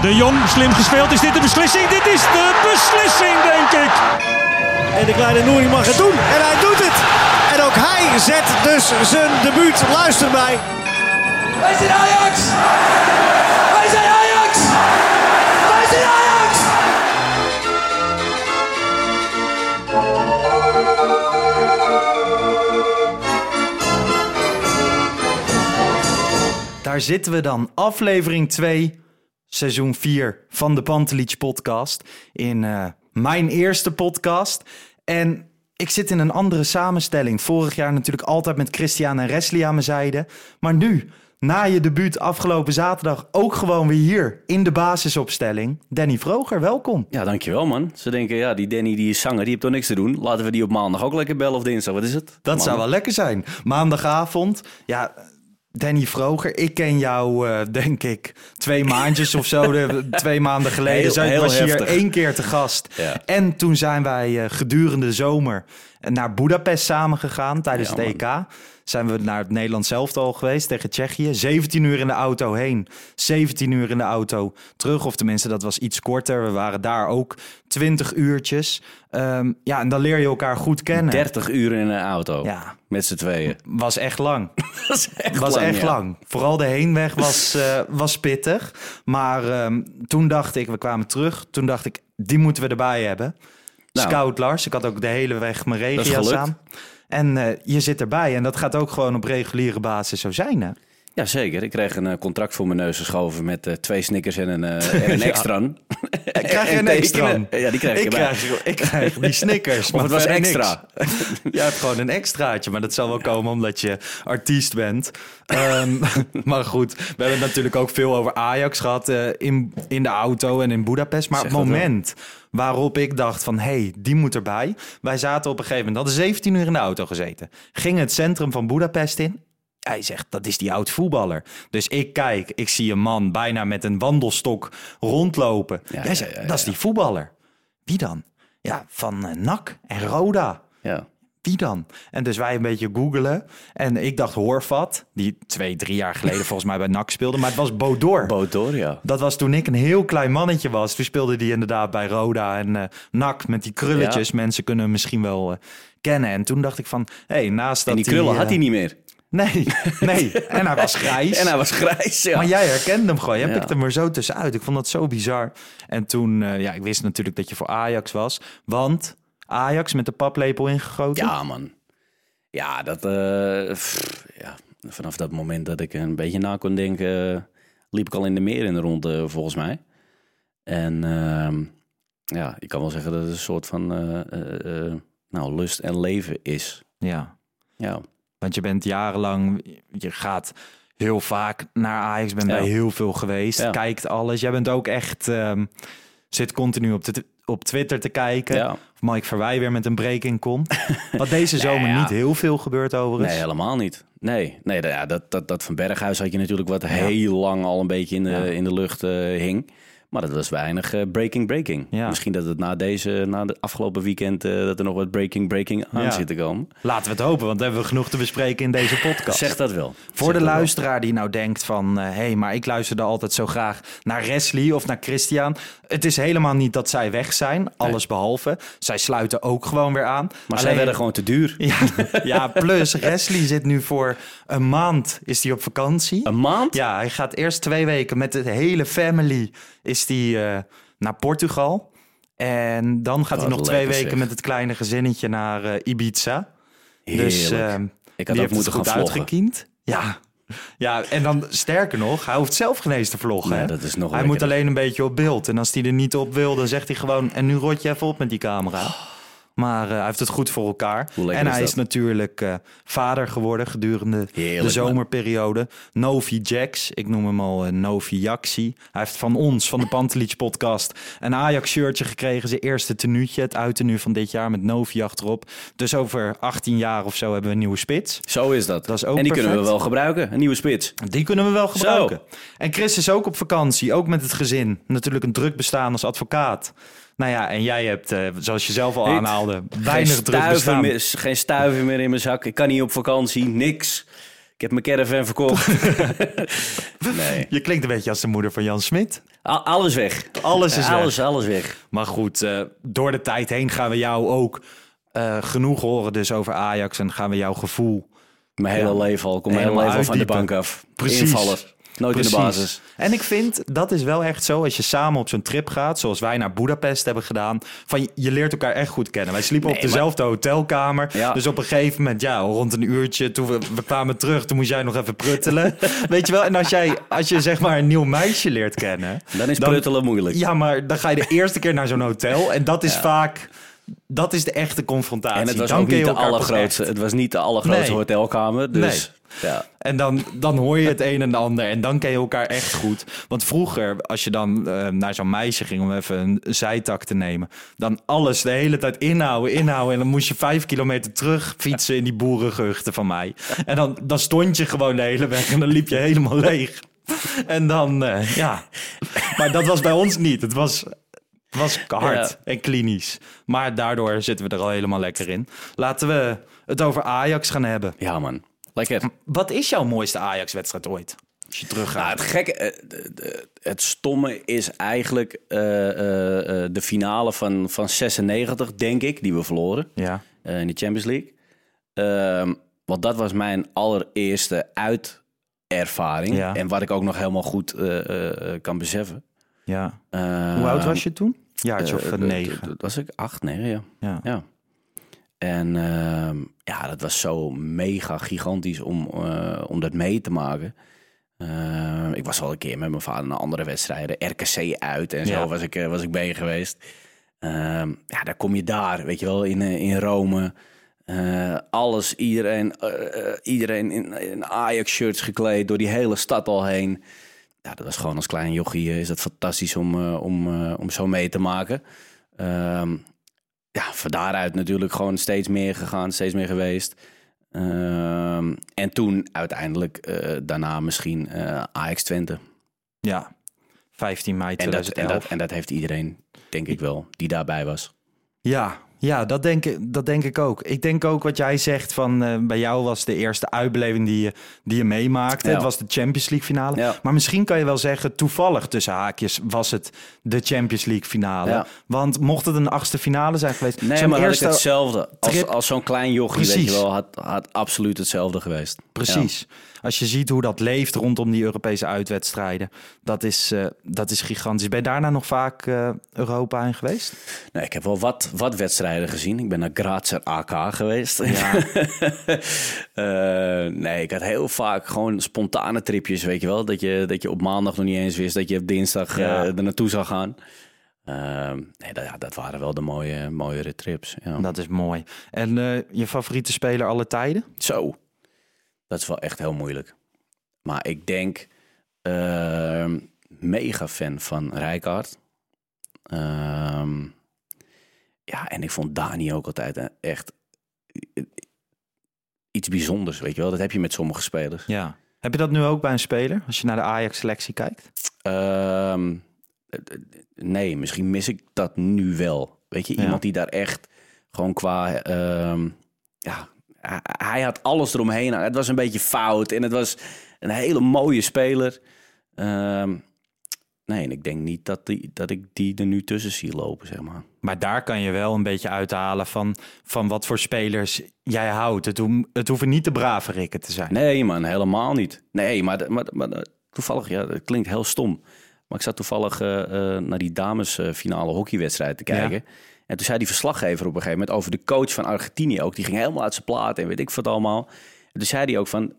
De Jong, slim gespeeld. Is dit de beslissing? Dit is de beslissing, denk ik. En de kleine Nouri mag het doen. En hij doet het. En ook hij zet dus zijn debuut. Luister mij. Wij zijn Ajax! Wij zijn Ajax! Wij zijn Ajax! Daar zitten we dan. Aflevering 2, seizoen 4 van de Pantelich podcast. In eh, mijn eerste podcast. En ik zit in een andere samenstelling. Vorig jaar natuurlijk altijd met Christian en Wesley aan mijn zijde. Maar nu, na je debuut afgelopen zaterdag, ook gewoon weer hier in de basisopstelling. Danny Vroger, welkom. Ja, dankjewel man. Ze denken, ja, die Danny die is zanger, die heeft toch niks te doen. Laten we die op maandag ook lekker bellen of dinsdag. Wat is het? Dat zou wel lekker zijn. Maandagavond, ja... Danny Vroger, ik ken jou uh, denk ik twee maandjes of zo, de, twee maanden geleden. Heel, was hier één keer te gast. Ja. En toen zijn wij uh, gedurende de zomer naar Budapest samen gegaan tijdens Ja, het EK. Zijn we naar het Nederlands elftal geweest tegen Tsjechië. 17 uur in de auto heen, 17 uur in de auto terug. Of tenminste, dat was iets korter. We waren daar ook 20 uurtjes. Um, ja, en dan leer je elkaar goed kennen. 30 uur in een auto. Ja. Met z'n tweeën. Was echt lang. Is echt was lang, echt ja. lang. Vooral de heenweg was, uh, was pittig. Maar um, toen dacht ik, we kwamen terug. Toen dacht ik, die moeten we erbij hebben. Nou, Scout Lars. Ik had ook de hele weg mijn gelukt. aan. En uh, je zit erbij. En dat gaat ook gewoon op reguliere basis zo zijn, hè? Ja, zeker. Ik kreeg een uh, contract voor mijn neus geschoven met uh, twee snickers en een, uh, en een extra. krijg je een extra? Ja, die krijg ik je krijg, ik krijg die snickers. of het was extra. Je hebt gewoon een extraatje, maar dat zal wel komen omdat je artiest bent. Um, maar goed, we hebben het natuurlijk ook veel over Ajax gehad uh, in, in de auto en in Budapest. Maar Zeg het moment waarop ik dacht van, hé, hey, die moet erbij. Wij zaten op een gegeven moment, hadden 17 uur in de auto gezeten. Gingen het centrum van Budapest in. Hij zegt, dat is die oud voetballer. Dus ik kijk, ik zie een man bijna met een wandelstok rondlopen. Ja, Jij zegt, ja, ja, dat is die voetballer. Wie dan? Ja, van uh, NAC en Roda. Ja. Wie dan? En dus wij een beetje googelen. En ik dacht Horvat, die twee, drie jaar geleden volgens mij bij NAC speelde. Maar het was Bodor. Bodor, ja. Dat was toen ik een heel klein mannetje was. Toen speelde die inderdaad bij Roda en uh, NAC met die krulletjes. Mensen kunnen hem misschien wel uh, kennen. En toen dacht ik van, hé, hey, naast dat En die krullen die, had hij niet meer. Nee, nee. En hij was grijs. en hij was grijs, ja. Maar jij herkende hem gewoon. Jij ja. pikte hem er zo tussenuit. Ik vond dat zo bizar. En toen, uh, ja, ik wist natuurlijk dat je voor Ajax was. Want Ajax met de paplepel ingegoten. Ja, man. Ja, dat, uh, pff, ja, vanaf dat moment dat ik een beetje na kon denken, uh, liep ik al in de meer in de ronde, volgens mij. En uh, ja, ik kan wel zeggen dat het een soort van nou, lust en leven is. Ja. Ja. Want je bent jarenlang, je gaat heel vaak naar Ajax, bent ja. bij heel veel geweest, ja. kijkt alles. Jij bent ook echt, um, zit continu op, de, op Twitter te kijken. Ja. Of Mike Verwij weer met een breaking komt. Wat deze zomer nee, niet heel veel gebeurt overigens. Nee, helemaal niet. Nee, nee dat, dat, dat van Berghuis had je natuurlijk wat heel lang al een beetje in de, in de lucht uh, hing. Maar dat was weinig uh, breaking breaking. Ja. Misschien dat het na deze, na de afgelopen weekend, uh, dat er nog wat breaking breaking aan ja. zit te komen. Laten we het hopen, want dan hebben we genoeg te bespreken in deze podcast. Zeg dat wel. Voor zeg de luisteraar wel. die nou denkt van, hé, uh, hey, maar ik luisterde altijd zo graag naar Wesley of naar Christian. Het is helemaal niet dat zij weg zijn, alles nee. behalve. Zij sluiten ook gewoon weer aan. Maar Alleen, zij werden gewoon te duur. Ja, ja plus Wesley zit nu voor een maand, is hij op vakantie. Een maand? Ja, hij gaat eerst twee weken met de hele family is die uh, naar Portugal. En dan gaat hij nog twee weken zeg. met het kleine gezinnetje naar eh, Ibiza. Dus ehm, ik had die heeft het moeten goed gaan uitgekiend. Ja. ja, en dan sterker nog, hij hoeft zelf geen eens te vloggen. Ja, dat is nog hij moet alleen een beetje op beeld. En als hij er niet op wil, dan zegt hij gewoon... en nu rot je even op met die camera. Maar eh, hij heeft het goed voor elkaar. En is hij is natuurlijk eh, vader geworden gedurende de zomerperiode. Novi Jax, ik noem hem al eh, Novi Jaxi. Hij heeft van ons, van de Pantelich podcast, een Ajax-shirtje gekregen. Zijn eerste tenuutje, het uittenu van dit jaar met Novi achterop. Dus over 18 jaar of zo hebben we een nieuwe spits. Zo is dat. Dat is ook en die kunnen we wel gebruiken. Een nieuwe spits. Die kunnen we wel gebruiken. Zo. En Chris is ook op vakantie, ook met het gezin. Natuurlijk een druk bestaan als advocaat. Nou ja, en jij hebt, eh, zoals je zelf al aanhaalde, weinig geen druk bestaan. meer, geen stuiver meer in mijn zak. Ik kan niet op vakantie. Niks. Ik heb mijn caravan verkocht. nee. Je klinkt een beetje als de moeder van Jan Smit. Al- alles weg. Alles is weg. alles, alles weg. Maar goed, eh, door de tijd heen gaan we jou ook eh, genoeg horen dus over Ajax. En gaan we jouw gevoel... Mijn hele Ja. leven al. Ik kom mijn hele Helemaal leven al van de bank af. Precies. Nooit in de basis. En ik vind, dat is wel echt zo, als je samen op zo'n trip gaat, zoals wij naar Budapest hebben gedaan, van je- leert elkaar echt goed kennen. Wij sliepen op maar- dezelfde hotelkamer, Ja. dus op een gegeven moment, ja, rond een uurtje, toen we, we kwamen terug, toen moest jij nog even pruttelen. Weet je wel, en als jij, als je zeg maar een nieuw meisje leert kennen, Dan is pruttelen moeilijk. Ja, maar dan ga je de eerste keer naar zo'n hotel en dat is vaak, dat is de echte confrontatie. En het was Dan ook niet de allergrootste. Het was niet de allergrootste Nee. hotelkamer. Dus ja. En dan, dan hoor je het een en ander. En dan ken je elkaar echt goed. Want vroeger, als je dan eh, naar zo'n meisje ging om even een zijtak te nemen. Dan alles de hele tijd inhouden, inhouden. En dan moest je vijf kilometer terug fietsen in die boerengehuchten van mij. En dan, dan stond je gewoon de hele weg en dan liep je helemaal leeg. En dan, eh, ja. Maar dat was bij ons niet. Het was, was hard Ja. en klinisch. Maar daardoor zitten we er al helemaal lekker in. Laten we het over Ajax gaan hebben. ja, man. Lekker. Wat is jouw mooiste Ajax-wedstrijd ooit? Als je Nou, teruggaat. het gekke, eh, het stomme is eigenlijk eh, eh, de finale van, van 96, denk ik, die we verloren ja. in de Champions League. Ehm, want dat was mijn allereerste uitervaring. Ja. En wat ik ook nog helemaal goed kan beseffen. ja. Ehm, Hoe oud was je toen? Jaartje of negen. Was ik acht, negen, ja. Ja. Ja. En ehm, ja, dat was zo mega gigantisch om, eh, om dat mee te maken. Ehm, ik was al een keer met mijn vader naar andere wedstrijden. RKC uit en zo Ja. was, ik, eh, was ik bij geweest. Ehm, ja, daar kom je daar, weet je wel, in, eh, in Rome. Alles, iedereen, iedereen in, in Ajax-shirts gekleed, door die hele stad al heen. Ja, dat was gewoon als klein jochie is dat fantastisch om, om, om zo mee te maken. Ja, van daaruit natuurlijk gewoon steeds meer gegaan, steeds meer geweest. Ehm, en toen uiteindelijk eh, daarna misschien eh Ajax Twente. ja. 15 mei En dat, en, 2011. dat, en dat heeft iedereen, denk ik wel, die daarbij was. Ja, ja dat, denk ik, dat denk ik ook. Ik denk ook wat jij zegt van eh, bij jou was de eerste uitbeleving die je, die je meemaakte. Ja. Het was de Champions League finale. Ja. Maar misschien kan je wel zeggen, toevallig tussen haakjes was het de Champions League finale. Ja. Want mocht het een achtste finale zijn geweest. Nee, maar eerste- hetzelfde. Als, trip- als zo'n klein jochie, weet Precies. je wel, had, had absoluut hetzelfde geweest. Precies. Als je ziet hoe dat leeft rondom die Europese uitwedstrijden. Dat is, eh, dat is gigantisch. Ben je daarna nog vaak eh, Europa in geweest? Nee, ik heb wel wat, wat wedstrijden gezien. Ik ben naar Grazer AK geweest. Ja. Eh, nee, ik had heel vaak gewoon spontane tripjes, weet je wel. Dat je, dat je op maandag nog niet eens wist dat je op dinsdag Ja. eh, er naartoe zou gaan. Ehm, nee, dat, dat waren wel de mooie, mooiere trips. Ja. Dat is mooi. En eh, je favoriete speler alle tijden? Zo, dat is wel echt heel moeilijk. Maar ik denk, ehm, mega fan van Rijkaard. Ehm, ja, en ik vond Dani ook altijd een- echt iets bijzonders, weet je wel. Dat heb je met sommige spelers. Ja. Heb je dat nu ook bij een speler? Als je naar de Ajax-selectie kijkt? Ehm, eh, eh, nee, misschien mis ik dat nu wel. Weet je, Ja. iemand die daar echt gewoon qua... ehm, ja, hij, hij had alles eromheen. Het was een beetje fout en het was een hele mooie speler. Ehm, nee, en ik denk niet dat, die, dat ik die er nu tussen zie lopen, zeg maar. Maar daar kan je wel een beetje uithalen van, van wat voor spelers jij houdt. Het, ho- het hoeven niet de brave rikken te zijn. Nee, man, helemaal niet. Nee, maar, maar, maar toevallig, ja, dat klinkt heel stom. Maar ik zat toevallig eh, eh, naar die damesfinale hockeywedstrijd te kijken. En toen zei die verslaggever op een gegeven moment over de coach van Argentinië ook. Die ging helemaal uit zijn plaat en weet ik wat allemaal. En toen zei hij ook van,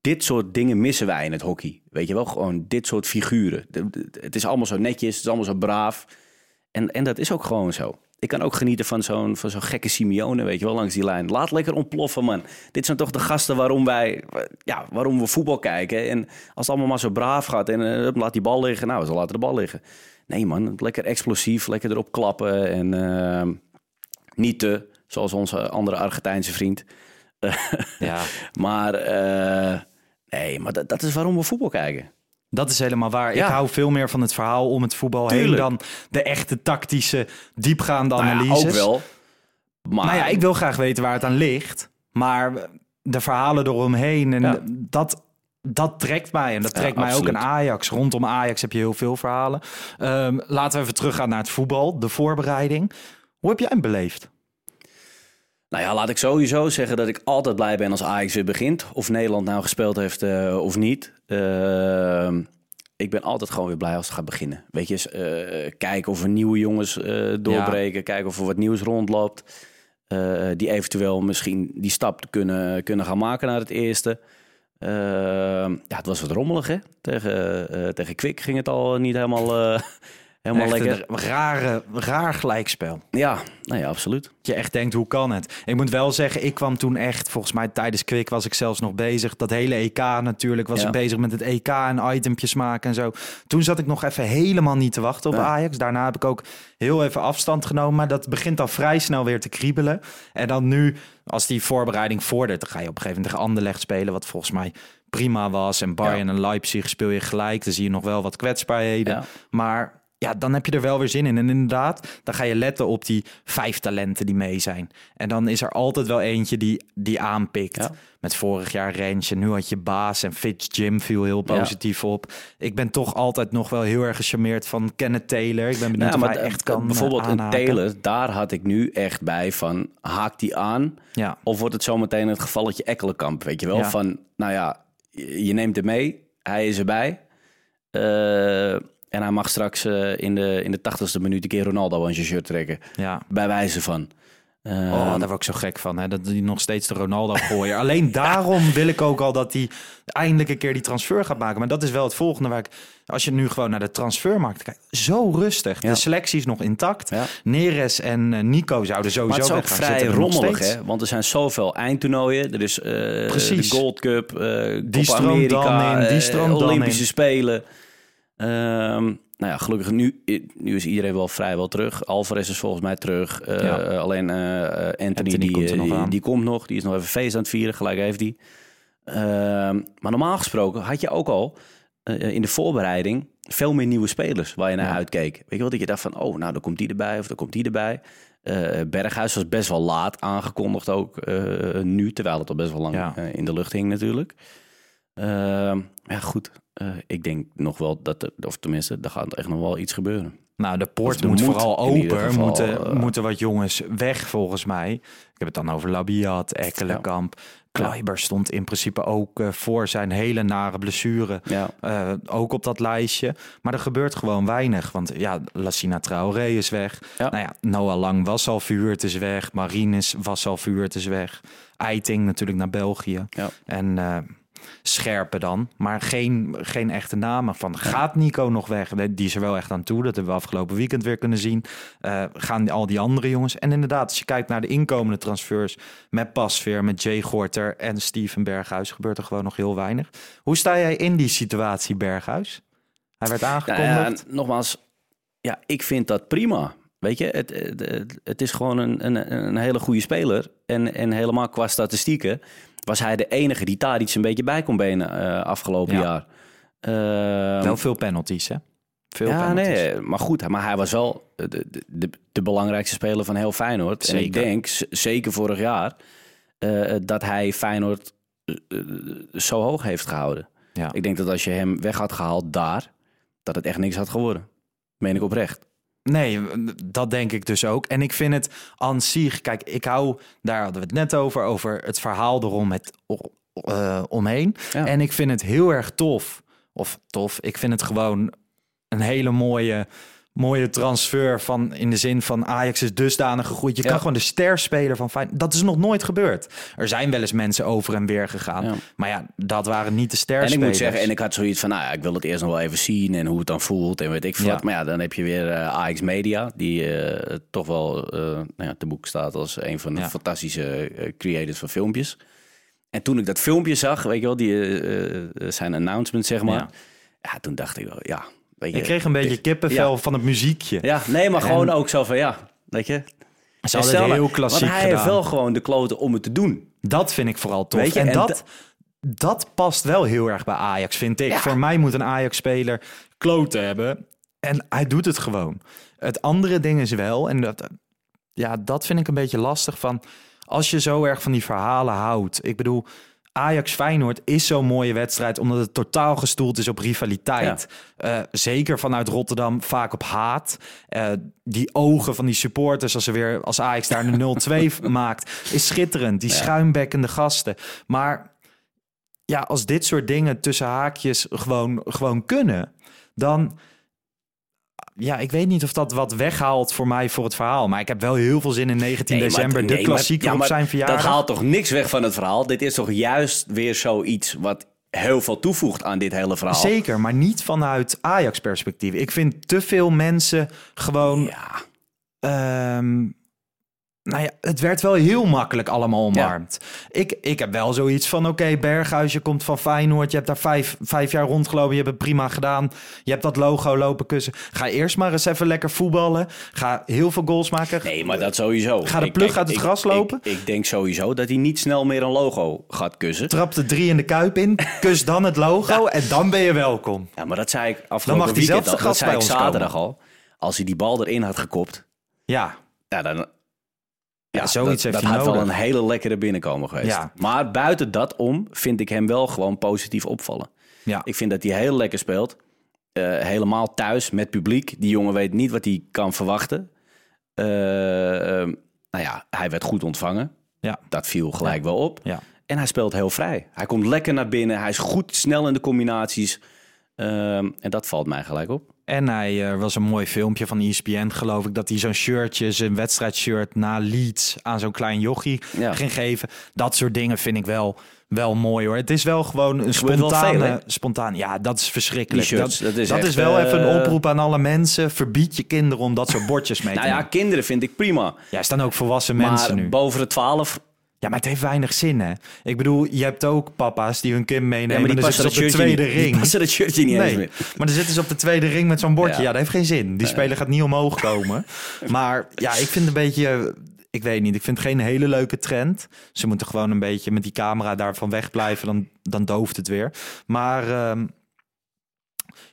dit soort dingen missen wij in het hockey. Weet je wel, gewoon dit soort figuren. Het is allemaal zo netjes, het is allemaal zo braaf. En, en dat is ook gewoon zo. Ik kan ook genieten van zo'n, van zo'n gekke Simeone, weet je wel, langs die lijn. Laat lekker ontploffen, man. Dit zijn toch de gasten waarom wij, ja, waarom we voetbal kijken. En als het allemaal maar zo braaf gaat en eh, laat die bal liggen. Nou, ze laten de bal liggen. Nee, man, lekker explosief, lekker erop klappen. En eh, niet te, zoals onze andere Argentijnse vriend. Ja. Maar eh, nee, maar dat, dat is waarom we voetbal kijken. Dat is helemaal waar. Ja. Ik hou veel meer van het verhaal om het voetbal heen dan de echte tactische, diepgaande Nou ja, analyses. ook wel. Maar Nou ja, ik wil graag weten waar het aan ligt. Maar de verhalen eromheen en Ja. dat, dat trekt mij. En dat trekt mij ook in Ajax. Rondom Ajax heb je heel veel verhalen. Ehm, laten we even teruggaan naar het voetbal, de voorbereiding. Hoe heb jij hem beleefd? Nou ja, laat ik sowieso zeggen dat ik altijd blij ben als Ajax weer begint. Of Nederland nou gespeeld heeft eh, of niet. Ehm, ik ben altijd gewoon weer blij als het gaat beginnen. Weet je, eh, kijken of er nieuwe jongens eh, doorbreken. Kijken of er wat nieuws rondloopt. die eventueel misschien die stap kunnen, kunnen gaan maken naar het eerste. Ehm, ja, het was wat rommelig, hè? Tegen, tegen Kwik ging het al niet helemaal, helemaal Echt lekker. een rare, raar gelijkspel. Ja, nou ja, absoluut. Dat je echt denkt, hoe kan het? Ik moet wel zeggen, ik kwam toen echt, volgens mij tijdens Kwik was ik zelfs nog bezig. Dat hele EK natuurlijk, was Ja. ik bezig met het EK en itempjes maken en zo. Toen zat ik nog even helemaal niet te wachten op Ja. Ajax. Daarna heb ik ook heel even afstand genomen. Maar dat begint al vrij snel weer te kriebelen. En dan nu, als die voorbereiding vordert, dan ga je op een gegeven moment tegen Anderlecht spelen. Wat volgens mij prima was. En Bayern en Leipzig speel je gelijk. Dan zie je nog wel wat kwetsbaarheden. Ja. Maar ja, dan heb je er wel weer zin in. En inderdaad, dan ga je letten op die vijf talenten die mee zijn. En dan is er altijd wel eentje die, die aanpikt. Ja. Met vorig jaar Rensje, nu had je Baas en Fitz Jim viel heel positief op. Ik ben toch altijd nog wel heel erg gecharmeerd van Kenneth Taylor. Ik ben benieuwd Ja, of maar hij d- echt kan Bijvoorbeeld eh, een. Taylor, daar had ik nu echt bij van, haakt die aan? Ja. Of wordt het zometeen het gevalletje Ekkelenkamp, weet je wel? Van, nou ja, je je neemt hem mee, hij is erbij. Eh, en hij mag straks eh, in, de, in de tachtigste minuut een keer Ronaldo aan zijn shirt trekken. Ja. Bij wijze van. Oh, daar word ik zo gek van. Hè? Dat hij nog steeds de Ronaldo gooien. Alleen daarom wil ik ook al dat hij eindelijk een keer die transfer gaat maken. Maar dat is wel het volgende waar ik... Als je nu gewoon naar de transfermarkt kijkt. Zo rustig. Ja. De selectie is nog intact. Ja. Neres en eh, Nico zouden sowieso maar het is ook vrij rommelig, hè? Want er zijn zoveel eindtoernooien. Er is Precies. de Gold Cup, eh Die Copa dan in, die dan Olympische in. Spelen. Ehm, nou ja, gelukkig nu, nu is iedereen wel vrijwel terug. Alvarez is volgens mij terug. Eh, Ja. Alleen eh, eh, Anthony, Anthony die, komt nog die, komt nog. Die is nog even feest aan het vieren. Gelijk heeft hij. Ehm, maar normaal gesproken had je ook al in de voorbereiding veel meer nieuwe spelers waar je naar Ja. uitkeek. Weet je wel, dat je dacht van, oh, nou, dan komt die erbij of dan komt die erbij. Berghuis was best wel laat aangekondigd ook nu, terwijl het al best wel lang Ja. in de lucht hing natuurlijk. Ehm, ja, goed. Eh, ik denk nog wel dat, er, of tenminste, er gaat echt nog wel iets gebeuren. Nou, de poort er moet, moet vooral open. geval, moeten, eh, moeten wat jongens weg, volgens mij. Ik heb het dan over Labiat, Ekkelenkamp. Kleiber stond in principe ook eh, voor zijn hele nare blessure. Ja. ook op dat lijstje. Maar er gebeurt gewoon weinig. Want ja, Lassina Traoré is weg. Ja. Nou ja, Noah Lang was al verhuurd, is weg. Marines was al verhuurd, is weg. Eiting natuurlijk naar België. Ja. En Scherpen dan. Maar geen, geen echte namen van. Gaat Nico nog weg? Die is er wel echt aan toe. Dat hebben we afgelopen weekend weer kunnen zien. Eh, gaan al die andere jongens. En inderdaad, als je kijkt naar de inkomende transfers... met Pasveer, met Jay Gorter en Steven Berghuis... gebeurt er gewoon nog heel weinig. Hoe sta jij in die situatie, Berghuis? Hij werd Nou aangekondigd. ja, nogmaals, ja, ik vind dat prima. Weet je, het, het, het is gewoon een, een, een hele goede speler. En, en helemaal qua statistieken was hij de enige die daar iets een beetje bij kon benen eh, afgelopen Ja. jaar. Ehm, wel veel penalties, hè? Veel ja, penalties. nee, maar goed, maar hij was wel de, de, de, belangrijkste speler van heel Feyenoord. En ik denk, zeker vorig jaar, eh, dat hij Feyenoord eh, zo hoog heeft gehouden. Ja. Ik denk dat als je hem weg had gehaald daar, dat het echt niks had geworden. Meen ik oprecht. Nee, dat denk ik dus ook. En ik vind het aan zich, kijk, ik hou, daar hadden we het net over, over het verhaal erom met, eh, omheen. Ja. En ik vind het heel erg tof, of tof, ik vind het gewoon een hele mooie, mooie transfer van in de zin van Ajax is dusdanig gegroeid. Je Ja. kan gewoon de sterspeler van Feyenoord. Dat is nog nooit gebeurd. Er zijn wel eens mensen over en weer gegaan, Ja. maar ja, dat waren niet de En sterspelers. ik moet zeggen, en ik had zoiets van, nou ja, ik wil het eerst nog wel even zien en hoe het dan voelt en weet ik veel Ja. Maar ja, dan heb je weer eh AX Media, die eh, toch wel eh, nou ja, te boek staat als een van de fantastische creators van filmpjes. En toen ik dat filmpje zag, weet je wel, die, zijn announcement zeg maar. Ja, toen dacht ik wel, ja. Weet je, ik kreeg een beetje kippenvel Ja. van het muziekje. Ja, nee, maar En- gewoon ook zo van, ja, weet je. Ze En hadden het heel klassiek Want hij heeft wel gewoon de kloten om het te doen. Dat vind ik vooral tof. Weet je, en en dat, dat past wel heel erg bij Ajax, vind ik. Ja. Voor mij moet een Ajax-speler kloten hebben. En hij doet het gewoon. Het andere ding is wel, en dat, ja, dat vind ik een beetje lastig van... Als je zo erg van die verhalen houdt. Ik bedoel, Ajax-Feyenoord is zo'n mooie wedstrijd... omdat het totaal gestoeld is op rivaliteit. Eh, zeker vanuit Rotterdam vaak op haat. Eh, die ogen van die supporters als, ze weer, als Ajax daar een 0-2 maakt... is schitterend. Die schuimbekkende gasten. Maar ja, als dit soort dingen tussen haakjes gewoon, gewoon kunnen... dan... Ja, ik weet niet of dat wat weghaalt voor mij voor het verhaal. Maar ik heb wel heel veel zin in 19 Nee, maar- december. de nee, maar- klassieker ja, op zijn verjaardag. Dat haalt toch niks weg van het verhaal? Dit is toch juist weer zoiets wat heel veel toevoegt aan dit hele verhaal? Zeker, maar niet vanuit Ajax-perspectief. Ik vind te veel mensen gewoon... Ja, ehm, nou ja, het werd wel heel makkelijk allemaal omarmd. Ik, ik heb wel zoiets van, oké, Berghuis, je komt van Feyenoord. Je hebt daar vijf, vijf jaar rondgelopen. Je hebt het prima gedaan. Je hebt dat logo lopen kussen. Ga eerst maar eens even lekker voetballen. Ga heel veel goals maken. nee, maar dat sowieso. Ga de Ik- plug kijk, uit het ik- gras lopen? Ik, ik denk sowieso dat hij niet snel meer een logo gaat kussen. Trap de drie in de kuip in. Kus dan het logo en dan ben je welkom. Ja, maar dat zei ik Dan afgelopen mag hij weekend al. Dat zei ik zaterdag al. Als hij die bal erin had gekopt, Ja, ja, dan... Ja, zoiets dat, heeft dat hij had wel een hele lekkere binnenkomen geweest. Ja. Maar buiten dat om vind ik hem wel gewoon positief opvallen. ja. Ik vind dat hij heel lekker speelt. Eh, helemaal thuis met publiek. Die jongen weet niet wat hij kan verwachten. Eh, ehm, nou ja, hij werd goed ontvangen. Ja. Dat viel gelijk wel op. Ja. En hij speelt heel vrij. Hij komt lekker naar binnen. Hij is goed snel in de combinaties. Ehm, en dat valt mij gelijk op. En hij eh, was een mooi filmpje van ESPN, geloof ik, dat hij zo'n shirtje, zijn wedstrijdshirt na Leeds aan zo'n klein jochie Ja. ging geven. Dat soort dingen vind ik wel, wel mooi hoor. Het is wel gewoon een spontane, spontaan. Ja, dat is verschrikkelijk. Shirts, dat, dat is dat echt, is wel eh, even een oproep aan alle mensen. Verbied je kinderen om dat soort bordjes mee te Nou ja, nemen. kinderen vind ik prima. Ja, er staan ook volwassen Maar mensen nu. boven de 12. Ja, maar het heeft weinig zin hè. Ik bedoel, je hebt ook papa's die hun kind meenemen. Ja, maar die en dan passen zitten ze op de tweede niet. Die ring. passen dat shirtje niet eens Nee, meer. maar dan zitten ze op de tweede ring met zo'n bordje. Ja. Ja. dat heeft geen zin. Die speler gaat niet omhoog komen. maar ja, ik vind een beetje... Ik weet niet, ik vind het geen hele leuke trend. Ze moeten gewoon een beetje met die camera daarvan wegblijven. Dan, dan dooft het weer. Maar ehm,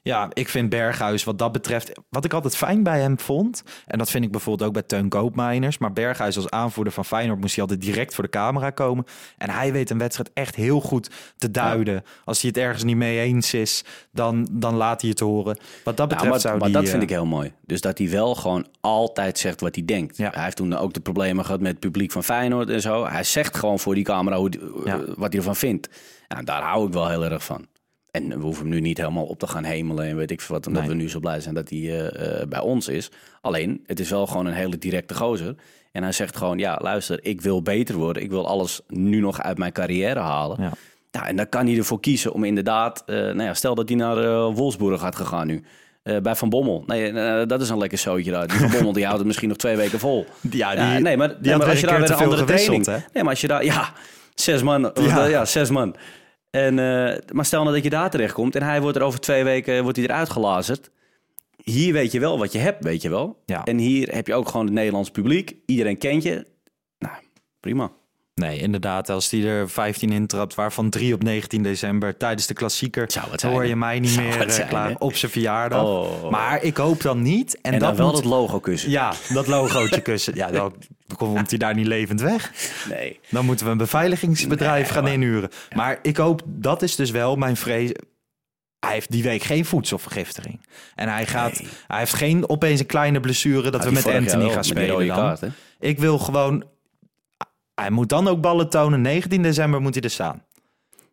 ja, ik vind Berghuis wat dat betreft... Wat ik altijd fijn bij hem vond... en dat vind ik bijvoorbeeld ook bij Teun Koopmeiners... maar Berghuis als aanvoerder van Feyenoord... moest hij altijd direct voor de camera komen. En hij weet een wedstrijd echt heel goed te duiden. Als hij het ergens niet mee eens is... dan, dan laat hij het horen. Wat dat Ja, betreft maar zou maar die, dat vind eh, ik heel mooi. Dus dat hij wel gewoon altijd zegt wat hij denkt. Ja. Hij heeft toen ook de problemen gehad met het publiek van Feyenoord en zo. Hij zegt gewoon voor die camera hoe, Ja. eh, wat hij ervan vindt. Ja, daar hou ik wel heel erg van. En we hoeven hem nu niet helemaal op te gaan hemelen en weet ik veel wat. Omdat Nee. we nu zo blij zijn dat hij eh, eh, bij ons is. Alleen, het is wel gewoon een hele directe gozer. En hij zegt gewoon, ja luister, ik wil beter worden. Ik wil alles nu nog uit mijn carrière halen. Ja. Ja, en dan kan hij ervoor kiezen om inderdaad... eh, nou ja, stel dat hij naar eh, Wolfsburg had gegaan nu. bij Van Bommel. Nee, dat is een lekker zootje daar. Die Van Bommel die houdt het misschien nog twee weken vol. Ja, die, Ja, nee, maar, nee, had maar als je daar weer een andere training... hè? Nee, maar als je daar... Ja, zes man. Ja. Ja, ja zes man. En, eh, maar stel nou dat je daar terecht komt en hij wordt er over twee weken wordt hij eruit gelazerd. Hier weet je wel wat je hebt, weet je wel. Ja. En hier heb je ook gewoon het Nederlands publiek. Iedereen kent je. Nou, prima. Nee, inderdaad. Als die er 15 intrapt, waarvan drie op 19 december tijdens de klassieker, het dan zijn, hoor je mij niet meer het eh, zijn, klaar op zijn verjaardag. Oh. Maar ik hoop dan niet. En, En, dat dan wel moet- dat logo kussen. Ja, dat logootje kussen. Ja, dan komt hij daar niet levend weg. Nee. Dan moeten we een beveiligingsbedrijf Nee, gaan maar- inhuren. Maar ik hoop, dat is dus wel mijn vrees. Hij heeft die week geen voedselvergiftiging. En hij, gaat, Nee. hij heeft geen opeens een kleine blessure dat Had we met Anthony gaan spelen. Dan. kaart? Ik wil gewoon. Hij moet dan ook ballen tonen. 19 december moet hij er staan.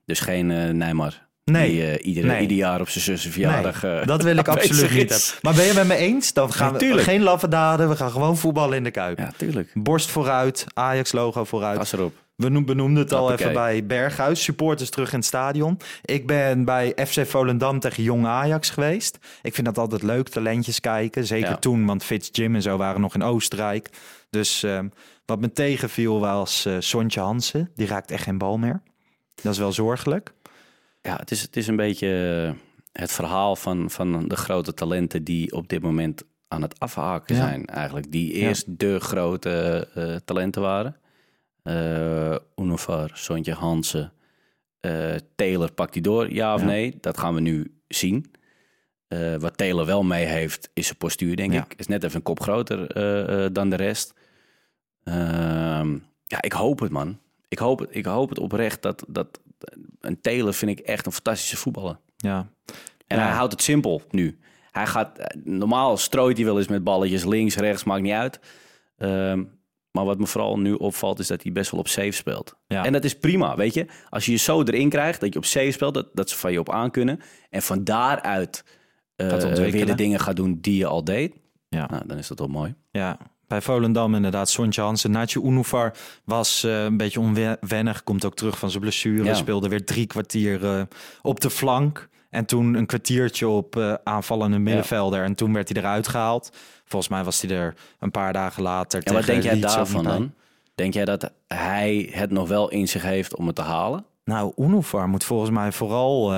Dus geen eh Neymar Nee. Die eh, iedere, Nee. ieder jaar op zijn zussen verjaardag... Nee, eh, dat wil ik absoluut niet hebben. Maar ben je met me eens? Dan gaan we geen laffe daden. We gaan gewoon voetballen in de Kuip. Ja, tuurlijk. Borst vooruit, Ajax-logo vooruit. Gas erop. We noem- benoemden het al even bij Berghuis. Supporters terug in het stadion. Ik ben bij FC Volendam tegen Jong Ajax geweest. Ik vind dat altijd leuk, talentjes kijken. Zeker Ja. toen, want Fitz Jim en zo waren nog in Oostenrijk. Dus ehm, wat me tegenviel was eh Sontje Hansen. Die raakt echt geen bal meer. Dat is wel zorgelijk. Ja, het is, het is een beetje eh, het verhaal van, van de grote talenten die op dit moment aan het afhaken Ja. zijn. Eigenlijk die eerst de grote eh, talenten waren. Eh Unovar, Sontje Hansen, eh Taylor pakt die door, ja of Ja. nee? Dat gaan we nu zien. Wat Taylor wel mee heeft, is zijn postuur, denk ik. Is net even een kop groter dan de rest. Ehm, ja, ik hoop het, man. Ik hoop het, ik hoop het oprecht dat, dat een Taylor vind ik echt een fantastische voetballer. Ja. En Ja. hij houdt het simpel nu. Hij gaat, eh, normaal strooit hij wel eens met balletjes links, rechts, maakt niet uit. Ehm, maar wat me vooral nu opvalt, is dat hij best wel op safe speelt. Ja. En dat is prima, weet je. Als je je zo erin krijgt, dat je op safe speelt, dat, dat ze van je op aan kunnen. En van daaruit Gaat ontwikkelen. weer de dingen gaat doen die je al deed. Ja. Nou, dan is dat wel mooi. Ja, bij Volendam inderdaad. Sontje Hansen. Nacho Unuvar was eh, een beetje onwennig. Komt ook terug van zijn blessure. Ja. Speelde weer drie kwartier eh, op de flank. En toen een kwartiertje op eh, aanvallende middenvelder. En toen werd hij eruit gehaald. Volgens mij was hij er een paar dagen later. En wat denk jij daarvan dan? Denk jij dat hij het nog wel in zich heeft om het te halen? Nou, Unuvar moet volgens mij vooral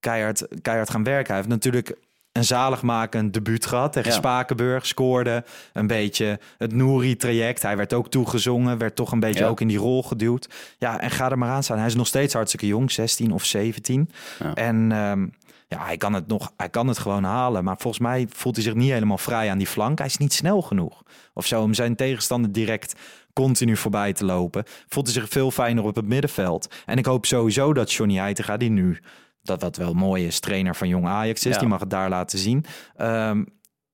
keihard, keihard gaan werken. Hij heeft natuurlijk een zaligmakend debuut gehad tegen Ja. Spakenburg. Scoorde een beetje het Nouri-traject. Hij werd ook toegezongen, werd toch een beetje Ja. ook in die rol geduwd. Ja, en ga er maar aan staan. Hij is nog steeds hartstikke jong, 16 of 17. Ja. En ehm, ja, hij kan het nog, hij kan het gewoon halen. Maar volgens mij voelt hij zich niet helemaal vrij aan die flank. Hij is niet snel genoeg. Of zo, om zijn tegenstander direct continu voorbij te lopen. Voelt hij zich veel fijner op het middenveld. En ik hoop sowieso dat Johnny Heitinga, die nu, dat wat wel mooi is, trainer van Jong Ajax is, Ja. die mag het daar laten zien. ehm,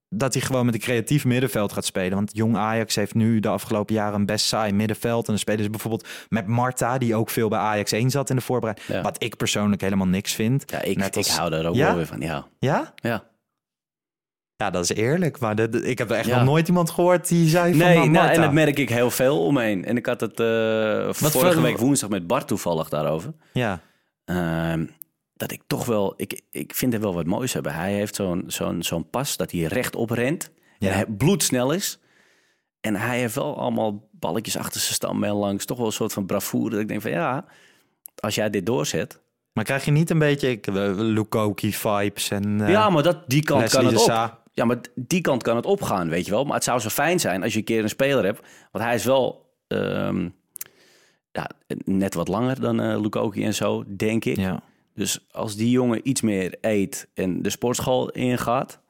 dat hij gewoon met een creatief middenveld gaat spelen. Want Jong Ajax heeft nu de afgelopen jaren een best saai middenveld. En dan spelen ze bijvoorbeeld met Marta, die ook veel bij Ajax 1 zat in de voorbereiding. Ja. Wat ik persoonlijk helemaal niks vind. Ja, ik, Net als- ik hou daar ook Ja? wel weer van. Ja, Ja? ja. Ja, dat is eerlijk. Maar de- de- ik heb er echt Ja. nog nooit iemand gehoord die zei van Nee, nou, nou, en dat merk ik heel veel omheen. En ik had het eh, vorige week woensdag met Bart toevallig daarover. Ja, Ehm, dat ik toch wel, ik, ik vind er wel wat moois hebben. Hij heeft zo'n zo'n zo'n pas dat hij rechtop rent. Ja. En hij bloedsnel is. En hij heeft wel allemaal balletjes achter zijn stam langs. Toch wel een soort van bravoure. Dat ik denk van ja, als jij dit doorzet. maar krijg je niet een beetje eh, Lukoki-vibes en... eh, ja, maar dat, die kant Leslie kan het op. Sa. Ja, maar die kant kan het opgaan, weet je wel. Maar het zou zo fijn zijn als je een keer een speler hebt. Want hij is wel ehm, ja, net wat langer dan eh Lukoki en zo, denk ik. Ja. Dus als die jongen iets meer eet en de sportschool ingaat,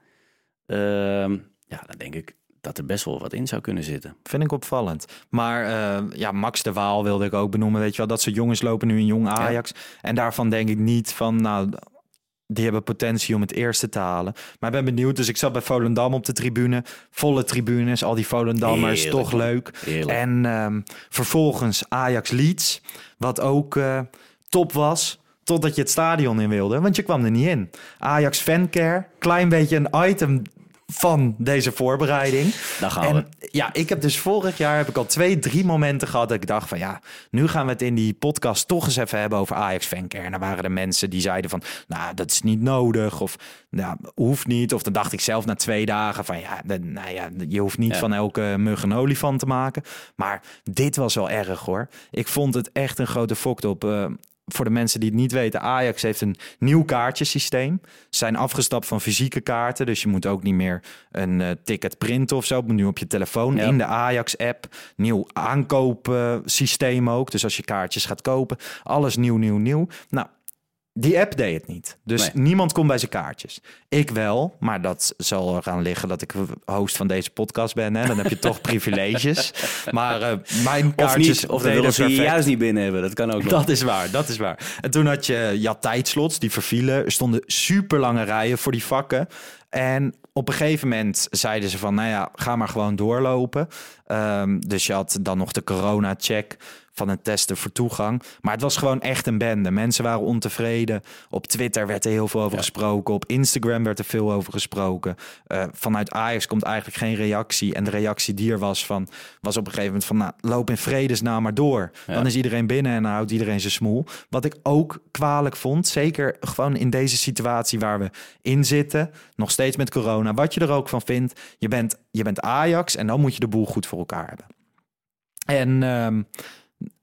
ehm, ja, dan denk ik dat er best wel wat in zou kunnen zitten. Vind ik opvallend. Maar eh, ja, Max de Waal wilde ik ook benoemen. Weet je wel, dat ze jongens lopen nu in jong Ajax. En daarvan denk ik niet van, nou, die hebben potentie om het eerste te halen. Maar ik ben benieuwd. Dus ik zat bij Volendam op de tribune. Volle tribunes, al die Volendammers, Heerlijk, toch leuk. Heerlijk. En ehm, vervolgens Ajax Leeds, wat ook eh, top was. Totdat je het stadion in wilde, want je kwam er niet in. Ajax Fancare, klein beetje een item van deze voorbereiding. Daar gaan en we. ja, ik heb dus vorig jaar heb ik al twee, drie momenten gehad dat ik dacht van ja, nu gaan we het in die podcast toch eens even hebben over Ajax Fancare. En dan waren er mensen die zeiden van, nou, dat is niet nodig of nou, hoeft niet. Of dan dacht ik zelf na twee dagen van ja, nou ja, je hoeft niet Ja. van elke mug een olifant te maken. Maar dit was wel erg hoor. Ik vond het echt een grote fokt op. eh, voor de mensen die het niet weten, Ajax heeft een nieuw kaartjesysteem. Ze zijn afgestapt van fysieke kaarten, dus je moet ook niet meer een eh, ticket printen of zo. Nu op je telefoon Ja. in de Ajax-app. Nieuw aankoopsysteem ook. Dus als je kaartjes gaat kopen, alles nieuw, nieuw, nieuw. Nou, die app deed het niet. Dus Nee. niemand kon bij zijn kaartjes. Ik wel, maar dat zal er gaan liggen dat ik host van deze podcast ben. Hè? Dan heb je toch privileges. Maar eh, mijn Of kaartjes niet, of deden willen ze je juist niet binnen hebben. Dat kan ook nog. Dat is waar, dat is waar. En toen had je, je had tijdslots, die vervielen. Er stonden super lange rijen voor die vakken. En op een gegeven moment zeiden ze van, nou ja, ga maar gewoon doorlopen. Ehm, dus je had dan nog de corona-check van een testen voor toegang. Maar het was gewoon echt een bende. Mensen waren ontevreden. Op Twitter werd er heel veel over gesproken. Op Instagram werd er veel over gesproken. Uh, vanuit Ajax komt eigenlijk geen reactie. En de reactie die er was, van, was op een gegeven moment van... Nou, loop in vredesnaam maar door. Dan is iedereen binnen en dan houdt iedereen zijn smoel. Wat ik ook kwalijk vond, zeker gewoon in deze situatie waar we in zitten... nog steeds met corona, wat je er ook van vindt... je bent, je bent Ajax en dan moet je de boel goed voor elkaar hebben. En... Um,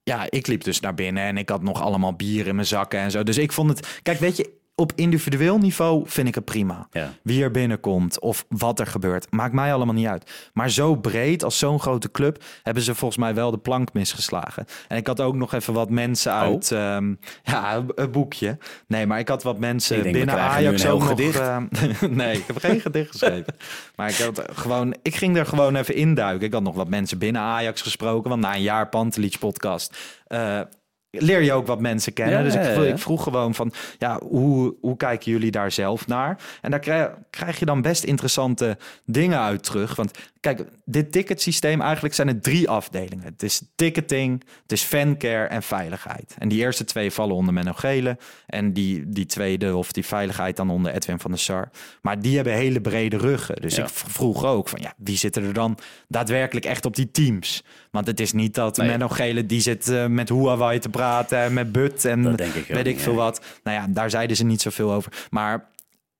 ja, ik liep dus naar binnen en ik had nog allemaal bier in mijn zakken en zo. Dus ik vond het. Kijk, weet je, op individueel niveau vind ik het prima. Ja. Wie er binnenkomt of wat er gebeurt, maakt mij allemaal niet uit. Maar zo breed als zo'n grote club hebben ze volgens mij wel de plank misgeslagen. En ik had ook nog even wat mensen Oh. uit, ehm, ja, een boekje. Nee, maar ik had wat mensen denk, binnen Ajax ook nog. gedicht. ehm, nee, ik heb geen gedicht geschreven. Maar ik had gewoon, ik ging er gewoon even induiken. Ik had nog wat mensen binnen Ajax gesproken, want na een jaar Pantelich podcast. eh, leer je ook wat mensen kennen. Ja, dus ik vroeg gewoon van, ja, hoe, hoe kijken jullie daar zelf naar? En daar krijg, krijg je dan best interessante dingen uit terug. Want kijk, dit ticketsysteem, eigenlijk zijn het drie afdelingen. Het is ticketing, het is fancare en veiligheid. En die eerste twee vallen onder Menno Gele. En die, die tweede, of die veiligheid, dan onder Edwin van der Sar. Maar die hebben hele brede ruggen. Dus Ja. ik vroeg ook van, ja, wie zitten er dan daadwerkelijk echt op die teams? Want het is niet dat Nee. Menno Gele, die zit eh, met Huawei te praten en met But en Dat denk ik ook weet ik veel wat. Nou ja, daar zeiden ze niet zoveel over. Maar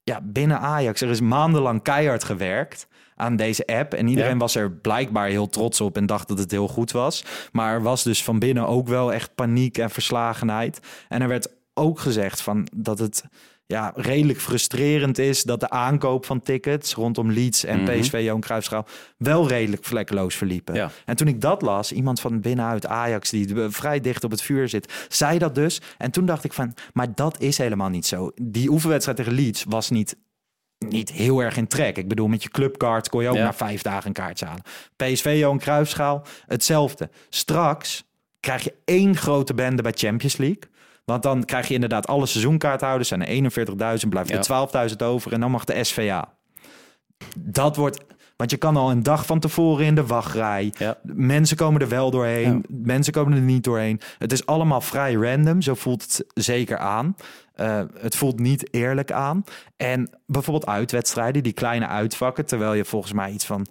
ja, binnen Ajax, er is maandenlang keihard gewerkt aan deze app. En iedereen Ja. was er blijkbaar heel trots op en dacht dat het heel goed was. Maar er was dus van binnen ook wel echt paniek en verslagenheid. En er werd ook gezegd van dat het ja, redelijk frustrerend is dat de aankoop van tickets rondom Leeds en Mhm. PSV Johan Cruijffschaal wel redelijk vlekkeloos verliepen. Ja. En toen ik dat las, iemand van binnenuit Ajax die vrij dicht op het vuur zit, zei dat dus. En toen dacht ik van, maar dat is helemaal niet zo. Die oefenwedstrijd tegen Leeds was niet niet heel erg in trek. Ik bedoel, met je clubcard kon je ook Ja. na vijf dagen een kaartje halen. PSV, Johan Cruijffschaal, hetzelfde. Straks krijg je één grote bende bij Champions League. Want dan krijg je inderdaad alle seizoenkaarthouders. Zijn er 41.000, blijft er Ja. 12.000 over. En dan mag de SVA. Dat wordt... Want je kan al een dag van tevoren in de wachtrij. Ja. Mensen komen er wel doorheen. Ja. Mensen komen er niet doorheen. Het is allemaal vrij random. Zo voelt het zeker aan. Eh, het voelt niet eerlijk aan. En bijvoorbeeld uitwedstrijden, die kleine uitvakken. Terwijl je volgens mij iets van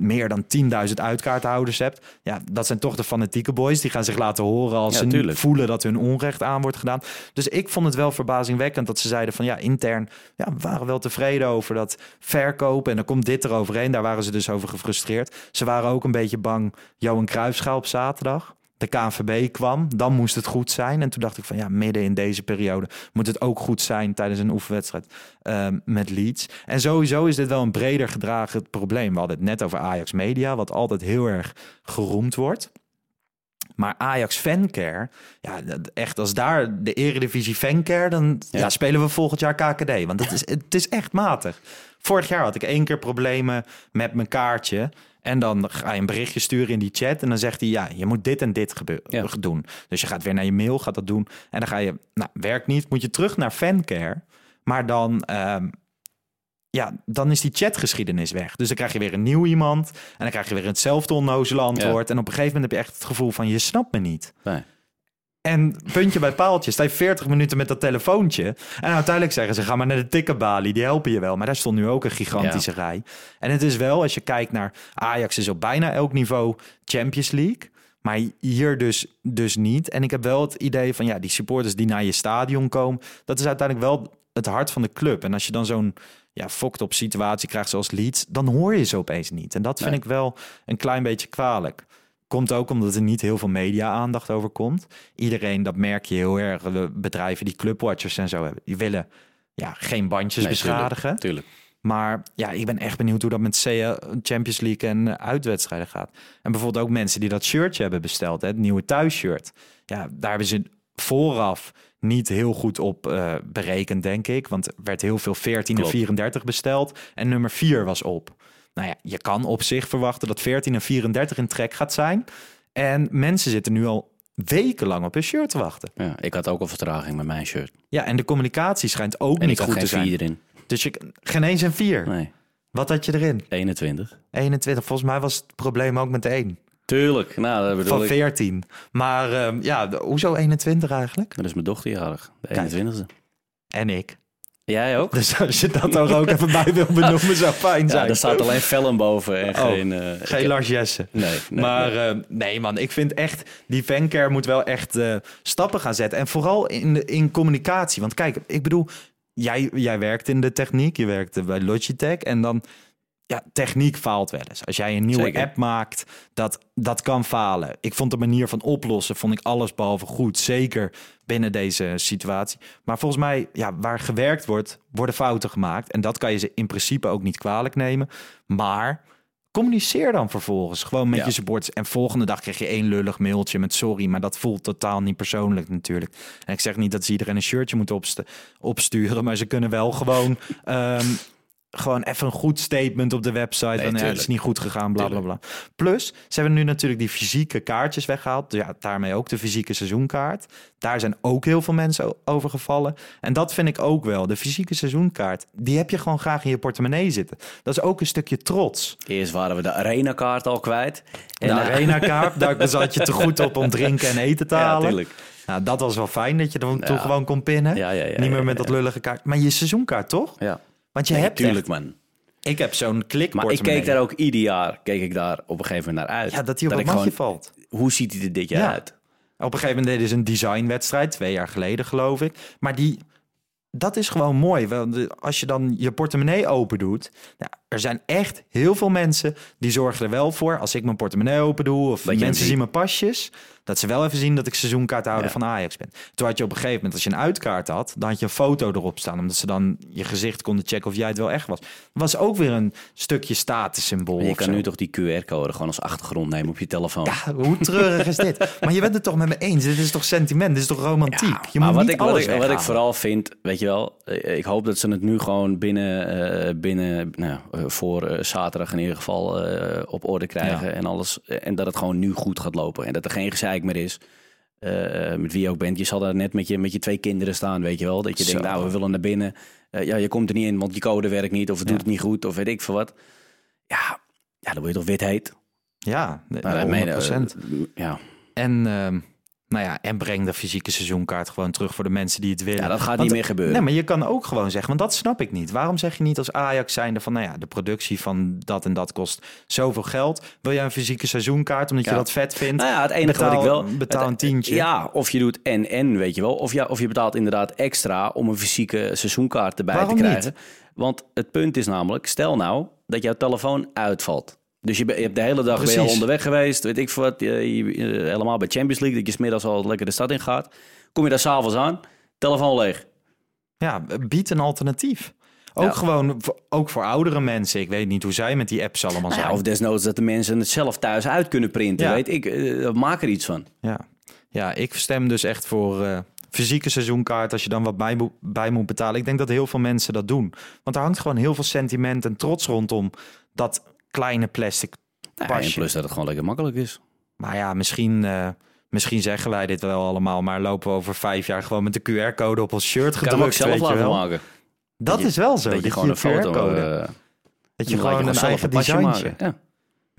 meer dan 10.000 uitkaarthouders hebt. Ja, dat zijn toch de fanatieke boys. Die gaan zich laten horen als Ja, ze tuurlijk. voelen dat hun onrecht aan wordt gedaan. Dus ik vond het wel verbazingwekkend dat ze zeiden van ja, intern ja, we waren wel tevreden over dat verkopen. En dan komt dit eroverheen. Daar waren ze dus over gefrustreerd. Ze waren ook een beetje bang. Johan Cruijffschaal op zaterdag. De KNVB kwam, dan moest het goed zijn. En toen dacht ik van ja, midden in deze periode moet het ook goed zijn tijdens een oefenwedstrijd ehm, met Leeds. En sowieso is dit wel een breder gedragen probleem. We hadden het net over Ajax Media, wat altijd heel erg geroemd wordt. Maar Ajax Fancare, ja, dat- echt als daar de Eredivisie Fancare, dan ja. Ja. spelen we volgend jaar KKD. Want het is, het is echt matig. Vorig jaar had ik één keer problemen met mijn kaartje. En dan ga je een berichtje sturen in die chat. En dan zegt hij, ja, je moet dit en dit gebeuren, Ja. doen. Dus je gaat weer naar je mail, gaat dat doen. En dan ga je, nou, werkt niet, moet je terug naar Fancare. Maar dan, ehm, ja, dan is die chatgeschiedenis weg. Dus dan krijg je weer een nieuw iemand. En dan krijg je weer hetzelfde onnozele antwoord. En op een gegeven moment heb je echt het gevoel van, je snapt me niet. Nee. En puntje bij paaltje, sta je 40 minuten met dat telefoontje. En uiteindelijk zeggen ze, ga maar naar de tikkenbalie, die helpen je wel. Maar daar stond nu ook een gigantische rij. En het is wel, als je kijkt naar Ajax is op bijna elk niveau Champions League. Maar hier dus, dus niet. En ik heb wel het idee van, ja, die supporters die naar je stadion komen... dat is uiteindelijk wel het hart van de club. En als je dan zo'n ja, fokt op situatie krijgt zoals Leeds... dan hoor je ze opeens niet. En dat vind Nee. ik wel een klein beetje kwalijk. Komt ook omdat er niet heel veel media-aandacht over komt. Iedereen, dat merk je heel erg. De bedrijven die clubwatchers en zo hebben, die willen ja, geen bandjes Nee, beschadigen. Tuurlijk, tuurlijk. Maar ja, ik ben echt benieuwd hoe dat met CL Champions League en uitwedstrijden gaat. En bijvoorbeeld ook mensen die dat shirtje hebben besteld, hè, het nieuwe thuisshirt. Ja, daar hebben ze vooraf niet heel goed op eh, berekend, denk ik. Want er werd heel veel 14 Klopt. en 34 besteld en nummer 4 was op. Nou ja, je kan op zich verwachten dat 14 en 34 in trek gaat zijn. En mensen zitten nu al wekenlang op hun shirt te wachten. Ja, ik had ook al vertraging met mijn shirt. Ja, en de communicatie schijnt ook En niet ik had goed geen te zijn. vier erin. Dus je, geen eens een 4. Nee, Wat had je erin? 21. 21. Volgens mij was het probleem ook met de 1. Tuurlijk, nou, dat bedoel Van ik. 14. Maar ehm, ja, hoezo 21 eigenlijk? Dat is mijn dochter jarig, de 21ste. En ik. Jij ook? Dus als je dat er ook even bij wil benoemen, zou fijn Ja, zijn. er staat alleen Vellen boven en Oh, geen... eh, Geen Lars Jessen. Nee, nee, maar nee. eh, nee man, ik vind echt, die fancare moet wel echt eh, stappen gaan zetten. En vooral in, in communicatie. Want kijk, ik bedoel, jij, jij werkt in de techniek, je werkt bij Logitech. En dan, ja, techniek faalt wel eens. Als jij een nieuwe Zeker. app maakt, dat, dat kan falen. Ik vond de manier van oplossen, vond ik alles behalve goed. Zeker binnen deze situatie. Maar volgens mij, ja, waar gewerkt wordt, worden fouten gemaakt. En dat kan je ze in principe ook niet kwalijk nemen. Maar communiceer dan vervolgens gewoon met Ja. je supporters. En volgende dag krijg je één lullig mailtje met sorry, maar dat voelt totaal niet persoonlijk natuurlijk. En ik zeg niet dat ze iedereen een shirtje moeten opst- opsturen, maar ze kunnen wel gewoon, ehm, gewoon even een goed statement op de website. van, ja, het is niet goed gegaan, bla bla bla. Plus, ze hebben nu natuurlijk die fysieke kaartjes weggehaald. Ja, daarmee ook de fysieke seizoenkaart. Daar zijn ook heel veel mensen over gevallen. En dat vind ik ook wel. De fysieke seizoenkaart, die heb je gewoon graag in je portemonnee zitten. Dat is ook een stukje trots. Eerst waren we de arena-kaart al kwijt. De eh, arena-kaart, daar zat je te goed op om drinken en eten te Ja, halen. tuurlijk. nou, dat was wel fijn dat je er toen Ja. gewoon kon pinnen. Ja, ja, ja, Niet meer ja, met ja. dat lullige kaart. Maar je seizoenkaart toch? Ja. Want je Nee, hebt tuurlijk, echt- man. Ik heb zo'n klik Maar ik keek daar ook ieder jaar keek ik daar op een gegeven moment naar uit. Ja, dat hij op het matje gewoon- valt. Hoe ziet hij er dit jaar Ja. uit? Op een gegeven moment deden ze een designwedstrijd, twee jaar geleden geloof ik. Maar die, dat is gewoon mooi. De- Als je dan je portemonnee open doet. Nou, er zijn echt heel veel mensen die zorgen er wel voor. Als ik mijn portemonnee open doe of mensen zien mijn pasjes. Dat ze wel even zien dat ik seizoenkaarthouder Ja. van Ajax ben. Toen had je op een gegeven moment, als je een uitkaart had, dan had je een foto erop staan. Omdat ze dan je gezicht konden checken of jij het wel echt was. was ook weer een stukje statussymbool. Maar je kan zo. nu toch die QR-code gewoon als achtergrond nemen op je telefoon. Ja, hoe treurig is dit? Maar je bent het toch met me eens? Dit is toch sentiment? Dit is toch romantiek? Ja, je maar moet wat niet ik, wat, alles ik, wat ik vooral vind, weet je wel, eh, ik hoop dat ze het nu gewoon binnen, eh, binnen nou, eh, voor zaterdag in ieder geval op orde krijgen Ja. en alles. En dat het gewoon nu goed gaat lopen en dat er geen gezeik meer is. eh, met wie je ook bent. Je zal daar net met je, met je twee kinderen staan, weet je wel. Dat je Zo. denkt, nou, we willen naar binnen. Eh, ja, je komt er niet in, want je code werkt niet. Of het Ja. doet het niet goed, of weet ik veel wat. Ja, ja dan word je toch wit heet. Ja, Nou, nou, dat 100%. meen- eh, ja. En, ehm, nou ja, en breng de fysieke seizoenkaart gewoon terug voor de mensen die het willen. ja, dat gaat Want- niet meer gebeuren. Nee, maar je kan ook gewoon zeggen, want dat snap ik niet. Waarom zeg je niet als Ajax zijnde van, nou ja, de productie van dat en dat kost zoveel geld. Wil jij een fysieke seizoenkaart omdat je dat vet vindt? Nou ja, het enige wat ik wel... betaal een tientje. Ja, of je doet en-en, weet je wel. Of, ja, of je betaalt inderdaad extra om een fysieke seizoenkaart erbij Waarom te niet? krijgen. Want het punt is namelijk, stel nou dat jouw telefoon uitvalt. Dus je, hebt de hele dag ben je al Precies. onderweg geweest, weet ik veel wat. Je, je- je- helemaal bij Champions League, dat je 's middags al lekker de stad in gaat. Kom je daar s'avonds aan, telefoon leeg. Ja, bied een alternatief. Ook Ja. gewoon, voor- ook voor oudere mensen. Ik weet niet hoe zij met die apps allemaal Nou ja, zijn. of desnoods dat de mensen het zelf thuis uit kunnen printen, Ja. weet ik. eh, maak er iets van. Ja. ja, ik stem dus echt voor eh, fysieke seizoenkaart als je dan wat bij, bij moet betalen. Ik denk dat heel veel mensen dat doen. Want er hangt gewoon heel veel sentiment en trots rondom dat kleine plastic ja, en pasje. plus dat het gewoon lekker makkelijk is. Maar ja, misschien, eh, misschien zeggen wij dit wel allemaal, maar lopen we over vijf jaar gewoon met de QR-code op ons shirt Ik kan ook gedrukt, zelf weet je laten wel. maken. Dat Dat je- is wel zo. Dat je dat gewoon een foto... QR-code, eh, dat je gewoon een eigen pasje designtje. maken. Ja.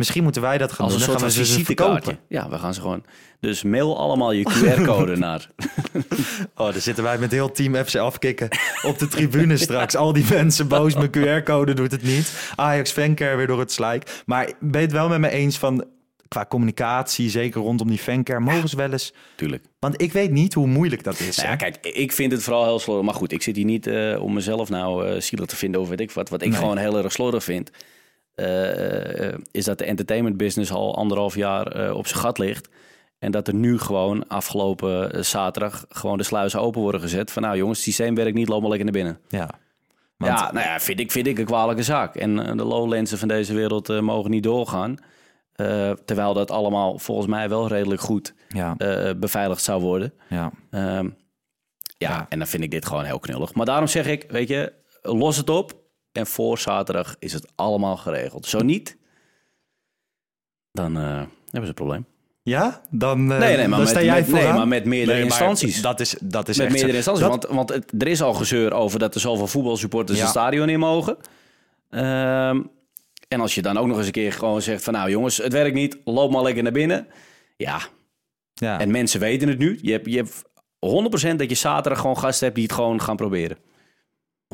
Misschien moeten wij dat gaan Als een doen. soort Dan van gaan we ze visitekaartje. Ja, we gaan ze gewoon... Dus mail allemaal je QR-code naar... Oh, dan zitten wij met heel team FC afkikken op de tribune straks. Al die mensen boos, mijn QR-code doet het niet. Ajax fancare weer door het slijk. Maar ben je het wel met me eens van... Qua communicatie, zeker rondom die fancare, mogen ze wel eens... Tuurlijk. Want ik weet niet hoe moeilijk dat is. Nou ja, kijk, ik vind het vooral heel slordig. Maar goed, ik zit hier niet eh, om mezelf nou eh zielig te vinden of weet ik wat. Wat ik Nee. gewoon heel erg slordig vind... eh, eh, is dat de entertainment business al anderhalf jaar eh, op zijn gat ligt. En dat er nu gewoon afgelopen zaterdag gewoon de sluizen open worden gezet. Van nou jongens, het systeem werkt niet, loop maar lekker naar binnen. Ja. Want- ja, nou ja, vind ik, vind ik een kwalijke zaak. En de lowlandsen van deze wereld mogen niet doorgaan. Terwijl dat allemaal volgens mij wel redelijk goed Ja, beveiligd zou worden. ja. Ehm, ja, Ja. en dan vind ik dit gewoon heel knullig. Maar daarom zeg ik, weet je, los het op. En voor zaterdag is het allemaal geregeld. Zo niet, dan eh, hebben ze een probleem. Ja? Dan, Nee, nee, maar, dan met, sta jij met, nee, maar met meerdere Nee, maar instanties. Dat is, dat is met echt meerdere instanties. Dat- Want, want het- er is al gezeur over dat er zoveel voetbalsupporters Ja. het stadion in mogen. Ehm, en als je dan ook nog eens een keer gewoon zegt van... nou jongens, het werkt niet, loop maar lekker naar binnen. Ja, ja. en mensen weten het nu. Je hebt, je hebt 100% dat je zaterdag gewoon gasten hebt die het gewoon gaan proberen.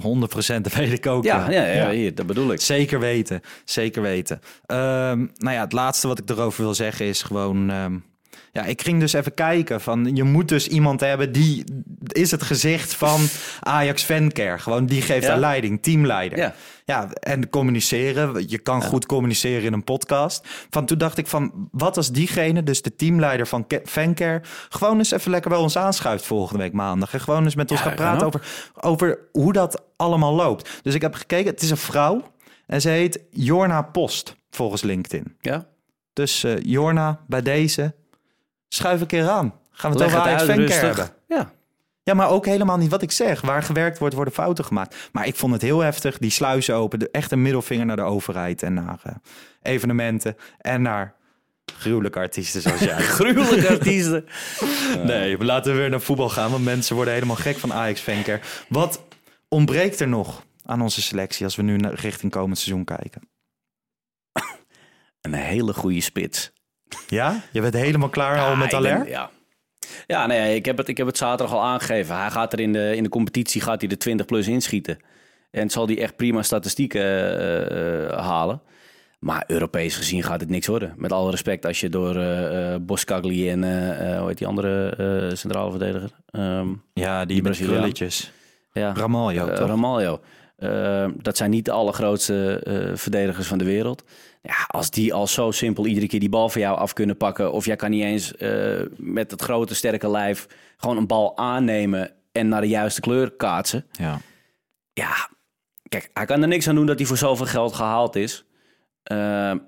100% dat weet ik ook. Ja, ja, ja, hier, dat bedoel ik. Zeker weten, zeker weten. Ehm, nou ja, het laatste wat ik erover wil zeggen is gewoon... ehm, ja, ik ging dus even kijken van... Je moet dus iemand hebben die is het gezicht van Ajax Fancare. Gewoon die geeft Ja. daar leiding, teamleider. Ja. Ja, en communiceren. Je kan goed communiceren in een podcast. Van toen dacht ik van, wat als diegene, dus de teamleider van Fancare, gewoon eens even lekker bij ons aanschuift volgende week maandag. En gewoon eens met ons gaat kan praten over, over hoe dat allemaal loopt. Dus ik heb gekeken, het is een vrouw en ze heet Jorna Post, volgens LinkedIn. Ja? Dus eh, Jorna, bij deze, schuif een keer aan. Gaan we het Leg over Ajax hebben. Ja. Ja, maar ook helemaal niet wat ik zeg. Waar gewerkt wordt, worden fouten gemaakt. Maar ik vond het heel heftig. Die sluizen open. De, echt een middelvinger naar de overheid en naar eh, evenementen. En naar gruwelijke artiesten zoals jij. Gruwelijke artiesten. nee, we laten weer naar voetbal gaan. Want mensen worden helemaal gek van Ajax Venker. Wat ontbreekt er nog aan onze selectie als we nu naar, richting komend seizoen kijken? Een hele goede spits. Ja? Je bent helemaal klaar al met ben- Aller? ja. Ja, nee, ik heb, het, ik heb het zaterdag al aangegeven. Hij gaat er in de, in de competitie gaat hij de 20 plus inschieten. En zal hij echt prima statistieken eh, eh, halen. Maar Europees gezien gaat het niks worden. Met alle respect als je door eh Boscagli en hoe heet die andere centrale verdediger? Ehm, Ja, die, Die Braziliaan. ja. Ramaljo. Eh, dat zijn niet de allergrootste eh, verdedigers van de wereld. Ja, als die al zo simpel iedere keer die bal van jou af kunnen pakken... of jij kan niet eens eh, met het grote sterke lijf... gewoon een bal aannemen en naar de juiste kleur kaatsen. Ja. Ja, kijk, hij kan er niks aan doen dat hij voor zoveel geld gehaald is. Eh,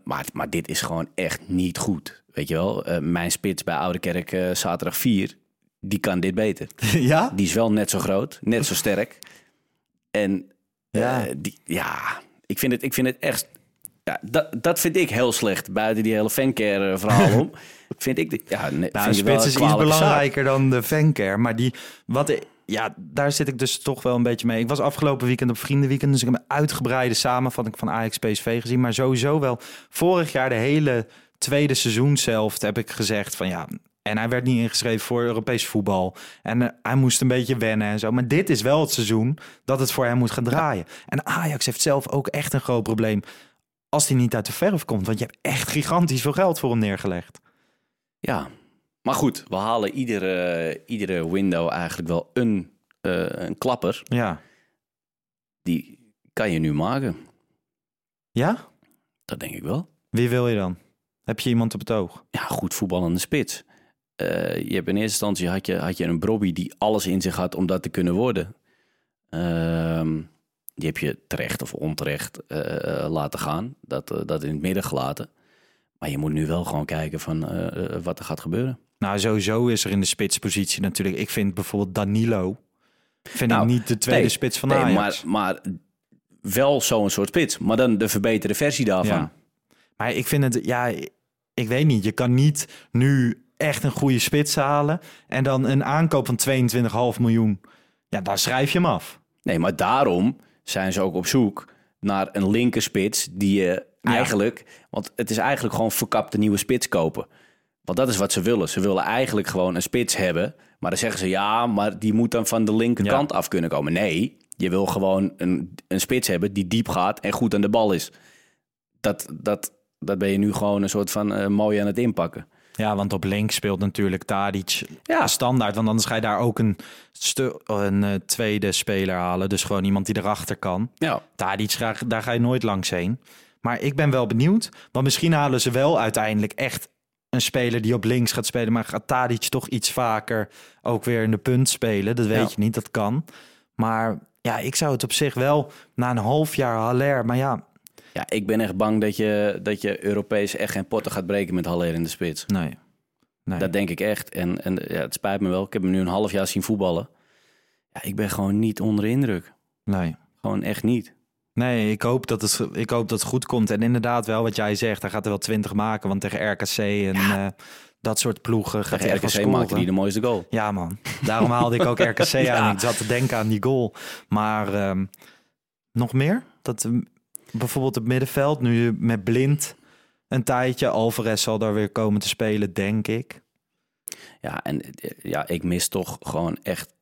maar, maar dit is gewoon echt niet goed. Weet je wel, Eh, mijn spits bij Oude Kerk zaterdag 4... die kan dit beter. ja? Die is wel net zo groot, net zo sterk. En Ja. ja, die, ja ik, vind het, ik vind het echt... Ja, dat, dat vind ik heel slecht. Buiten die hele fancare verhaal om. vind ik... Ja, ne, Nou, spits is iets zaak. belangrijker dan de fancare. Maar die, wat, ja, daar zit ik dus toch wel een beetje mee. Ik was afgelopen weekend op Vriendenweekend. Dus ik heb een uitgebreide samenvatting van Ajax PSV gezien. Maar sowieso wel vorig jaar de hele tweede seizoen zelf heb ik gezegd van ja... En hij werd niet ingeschreven voor Europees voetbal. En eh, hij moest een beetje wennen en zo. Maar dit is wel het seizoen dat het voor hem moet gaan draaien. En Ajax heeft zelf ook echt een groot probleem als hij niet uit de verf komt. Want je hebt echt gigantisch veel geld voor hem neergelegd. Ja, maar goed. We halen iedere, iedere window eigenlijk wel een, eh, een klapper. Ja. Die kan je nu maken. Ja? Dat denk ik wel. Wie wil je dan? Heb je iemand op het oog? Ja, goed voetballende spits. Eh, je hebt in eerste instantie had je, had je een Brobby die alles in zich had om dat te kunnen worden. Ehm, die heb je terecht of onterecht eh, laten gaan. Dat, eh, dat in het midden gelaten. Maar je moet nu wel gewoon kijken van eh, eh, wat er gaat gebeuren. Nou, sowieso is er in de spitspositie natuurlijk. Ik vind bijvoorbeeld Danilo. Vind Nou, ik niet de tweede nee, spits van nee, Ajax. Maar, maar wel zo'n soort spits. Maar dan de verbeterde versie daarvan. Ja. Maar ik vind het, ja, ik weet niet. Je kan niet nu echt een goede spits halen. En dan een aankoop van 22,5 miljoen. Ja, daar schrijf je hem af. Nee, maar daarom zijn ze ook op zoek naar een linkerspits die je Ja. eigenlijk... Want het is eigenlijk gewoon verkapte nieuwe spits kopen. Want dat is wat ze willen. Ze willen eigenlijk gewoon een spits hebben. Maar dan zeggen ze ja, maar die moet dan van de linkerkant af kunnen komen. Nee, je wil gewoon een, een spits hebben die diep gaat en goed aan de bal is. Dat, dat, dat ben je nu gewoon een soort van eh, mooi aan het inpakken. Ja, want op links speelt natuurlijk Tadic Ja. standaard. Want anders ga je daar ook een, een eh, tweede speler halen. Dus gewoon iemand die erachter kan. Ja, Tadic, daar, daar ga je nooit langs heen. Maar ik ben wel benieuwd. Want misschien halen ze wel uiteindelijk echt een speler die op links gaat spelen. Maar gaat Tadic toch iets vaker ook weer in de punt spelen? Dat weet Ja. je niet, dat kan. Maar ja, ik zou het op zich wel na een half jaar Haller. Maar ja, ja ik ben echt bang dat je, dat je Europees echt geen potten gaat breken met Haller in de spits. nee. nee. Dat denk ik echt. En, en ja, het spijt me wel. Ik heb hem nu een half jaar zien voetballen. Ja, ik ben gewoon niet onder de indruk. nee. Gewoon echt niet. Nee, ik hoop, dat het, ik hoop dat het goed komt. En inderdaad wel wat jij zegt, hij gaat er wel twintig maken. Want tegen RKC en eh, dat soort ploegen gaat Tegen RKC maakte hij de mooiste goal. Ja, man. Daarom haalde ik ook RKC aan. Ik zat te denken aan die goal. Maar ehm, nog meer? Dat bijvoorbeeld het middenveld, nu met Blind een tijdje. Alvarez zal daar weer komen te spelen, denk ik. Ja, en ja, ik mis toch gewoon echt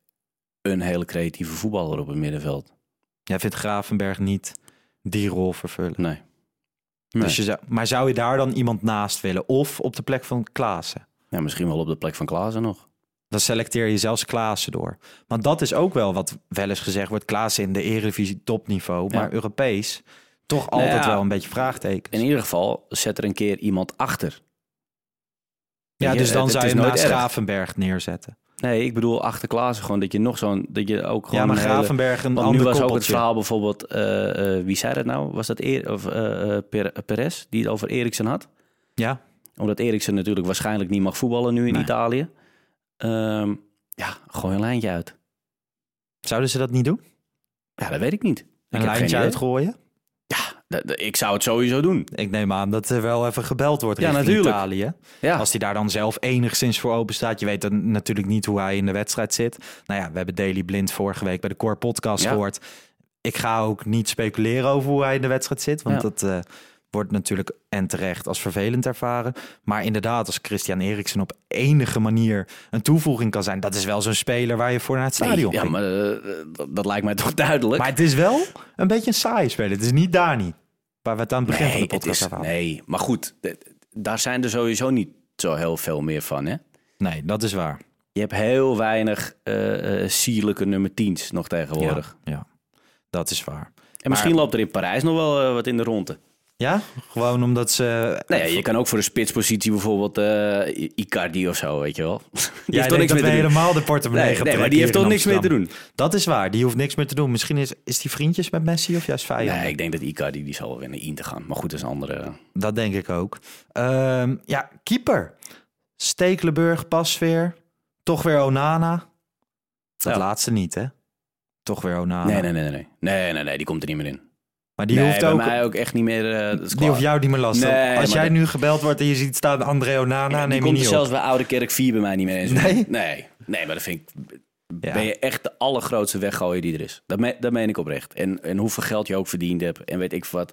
een hele creatieve voetballer op het middenveld. Jij vindt Gravenberg niet die rol vervullen. Nee. nee. Dus je zou, maar zou je daar dan iemand naast willen? Of op de plek van Klaassen? ja, misschien wel op de plek van Klaassen nog. Dan selecteer je zelfs Klaassen door. Want dat is ook wel wat wel eens gezegd wordt. Klaassen in de Eredivisie topniveau. Ja. Maar Europees toch Nou altijd ja, wel een beetje vraagtekens. In ieder geval, zet er een keer iemand achter. Ja, je, dus dan het- zou het je nooit. Gravenberg neerzetten. Nee, ik bedoel achter Klaassen gewoon dat je nog zo'n... Dat je ook gewoon Ja, maar een hele- Gravenberg een Want ander nu was ook het verhaal bijvoorbeeld... eh, eh, wie zei dat nou? Was dat Eer, of, Per- Perez die het over Eriksen had? Ja, Omdat Eriksen natuurlijk waarschijnlijk niet mag voetballen nu in Nee. Italië. Ehm, ja, gooi een lijntje uit. zouden ze dat niet doen? Ja, dat weet ik niet. Een ik lijntje uitgooien? Ik zou het sowieso doen. Ik neem aan dat er wel even gebeld wordt Ja, natuurlijk. Italië. Ja, Als hij daar dan zelf enigszins voor open staat. Je weet dan natuurlijk niet hoe hij in de wedstrijd zit. Nou ja, we hebben Daily Blind vorige week bij de Core Podcast Ja. gehoord. Ik ga ook niet speculeren over hoe hij in de wedstrijd zit. Want Ja. dat eh, wordt natuurlijk en terecht als vervelend ervaren. Maar inderdaad, als Christian Eriksen op enige manier een toevoeging kan zijn. Dat is wel zo'n speler waar je voor naar het stadion ja ging. maar eh, dat, dat lijkt mij toch duidelijk. Maar het is wel een beetje een saaie speler. Het is niet Dani. Waar we het aan het begin van de podcast is, over hadden. nee, maar goed, daar zijn er sowieso niet zo heel veel meer van. Hè? Nee, dat is waar. Je hebt heel weinig eh, sierlijke nummer 10's nog tegenwoordig. Ja, ja, dat is waar. En misschien loopt er in Parijs nog wel wat in de ronde. Ja, gewoon omdat ze... Nou ja, je kan ook voor de spitspositie bijvoorbeeld I- Icardi of zo, weet je wel. Die Ja, heeft toch niks meer te doen. helemaal de portemonnee Nee, maar die heeft toch niks meer te doen. Dat is waar, die hoeft niks meer te doen. Misschien is, is die vriendjes met Messi of juist vijand. Nee, ik denk dat Icardi die zal wel weer naar Inter gaan. Maar goed, dat is een andere... Dat denk ik ook. Ehm, ja, keeper. Stekelenburg, Pasveer. Toch weer Onana. Dat Ja. laatste niet, hè? Toch weer Onana. Nee, nee, nee, nee. Nee, nee, nee, die komt er niet meer in. Maar die nee, hoeft ook... mij ook echt niet meer... eh, Die hoeft jou niet meer lastig. Nee, Als jij dat- nu gebeld wordt en je ziet staan André Onana, die neem je komt niet er op. zelfs bij Oude Kerk 4 bij mij niet meer eens. Nee? Nee, nee maar dat vind ik... Ja. Ben je echt de allergrootste weggooier die er is. Dat, me, dat meen ik oprecht. En, en hoeveel geld je ook verdiend hebt. En weet ik wat.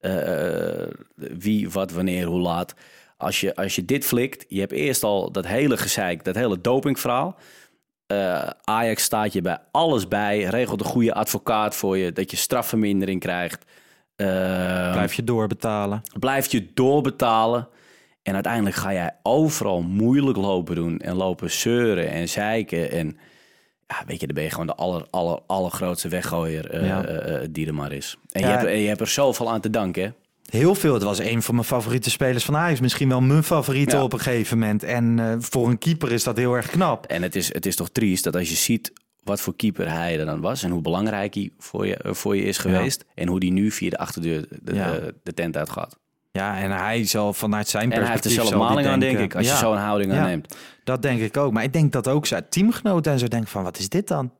eh, eh, wie, wat, wanneer, hoe laat. Als je, als je dit flikt. Je hebt eerst al dat hele gezeik. Dat hele dopingverhaal. Eh, Ajax staat je bij alles bij. Regelt een goede advocaat voor je. Dat je strafvermindering krijgt. Eh, Blijf je doorbetalen. blijft je doorbetalen. En uiteindelijk ga jij overal moeilijk lopen doen. En lopen zeuren en zeiken. En ja, weet je, dan ben je gewoon de aller, aller, allergrootste weggooier eh, Ja. eh, die er maar is. En Ja. je, hebt, en je hebt er zoveel aan te danken. hè? Heel veel. Het was een van mijn favoriete spelers van Ajax. Misschien wel mijn favoriete Ja. op een gegeven moment. En eh, voor een keeper is dat heel erg knap. En het is, het is toch triest dat als je ziet wat voor keeper hij er dan was... en hoe belangrijk hij voor je, eh, voor je is geweest... en hoe die nu via de achterdeur de, Ja. de, de tent uitgaat. Ja, en hij zal vanuit zijn En hij heeft er perspectief... zelf maling aan, denk ik... als je zo'n houding aanneemt. Dat denk ik ook. Maar ik denk dat ook zijn teamgenoten en zo denken van... wat is dit dan?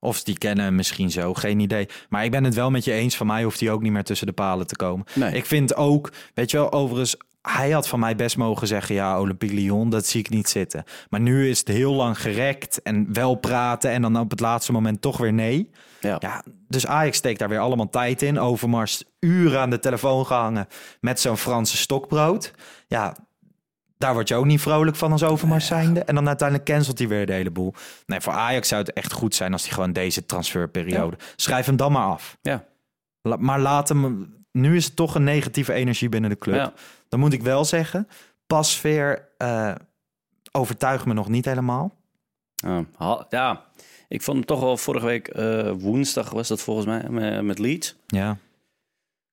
Of die kennen hem misschien zo, geen idee. Maar ik ben het wel met je eens. Van mij hoeft hij ook niet meer tussen de palen te komen. Nee. Ik vind ook, weet je wel, overigens... Hij had van mij best mogen zeggen, ja, Olympique Lyon, dat zie ik niet zitten. Maar nu is het heel lang gerekt en wel praten en dan op het laatste moment toch weer nee. Ja. Ja, dus Ajax steekt daar weer allemaal tijd in. Overmars uren aan de telefoon gehangen met zo'n Franse stokbrood. Ja, daar word je ook niet vrolijk van als Overmars zijnde. En dan uiteindelijk cancelt hij weer de hele boel. Nee, voor Ajax zou het echt goed zijn als hij gewoon deze transferperiode... Schrijf hem dan maar af. Ja. La- maar laat hem... Nu is het toch een negatieve energie binnen de club. Ja. Dan moet ik wel zeggen, Pasveer eh overtuigt me nog niet helemaal. Ja, ha- ja, ik vond hem toch wel vorige week eh, woensdag was dat volgens mij met, met Leeds. Ja,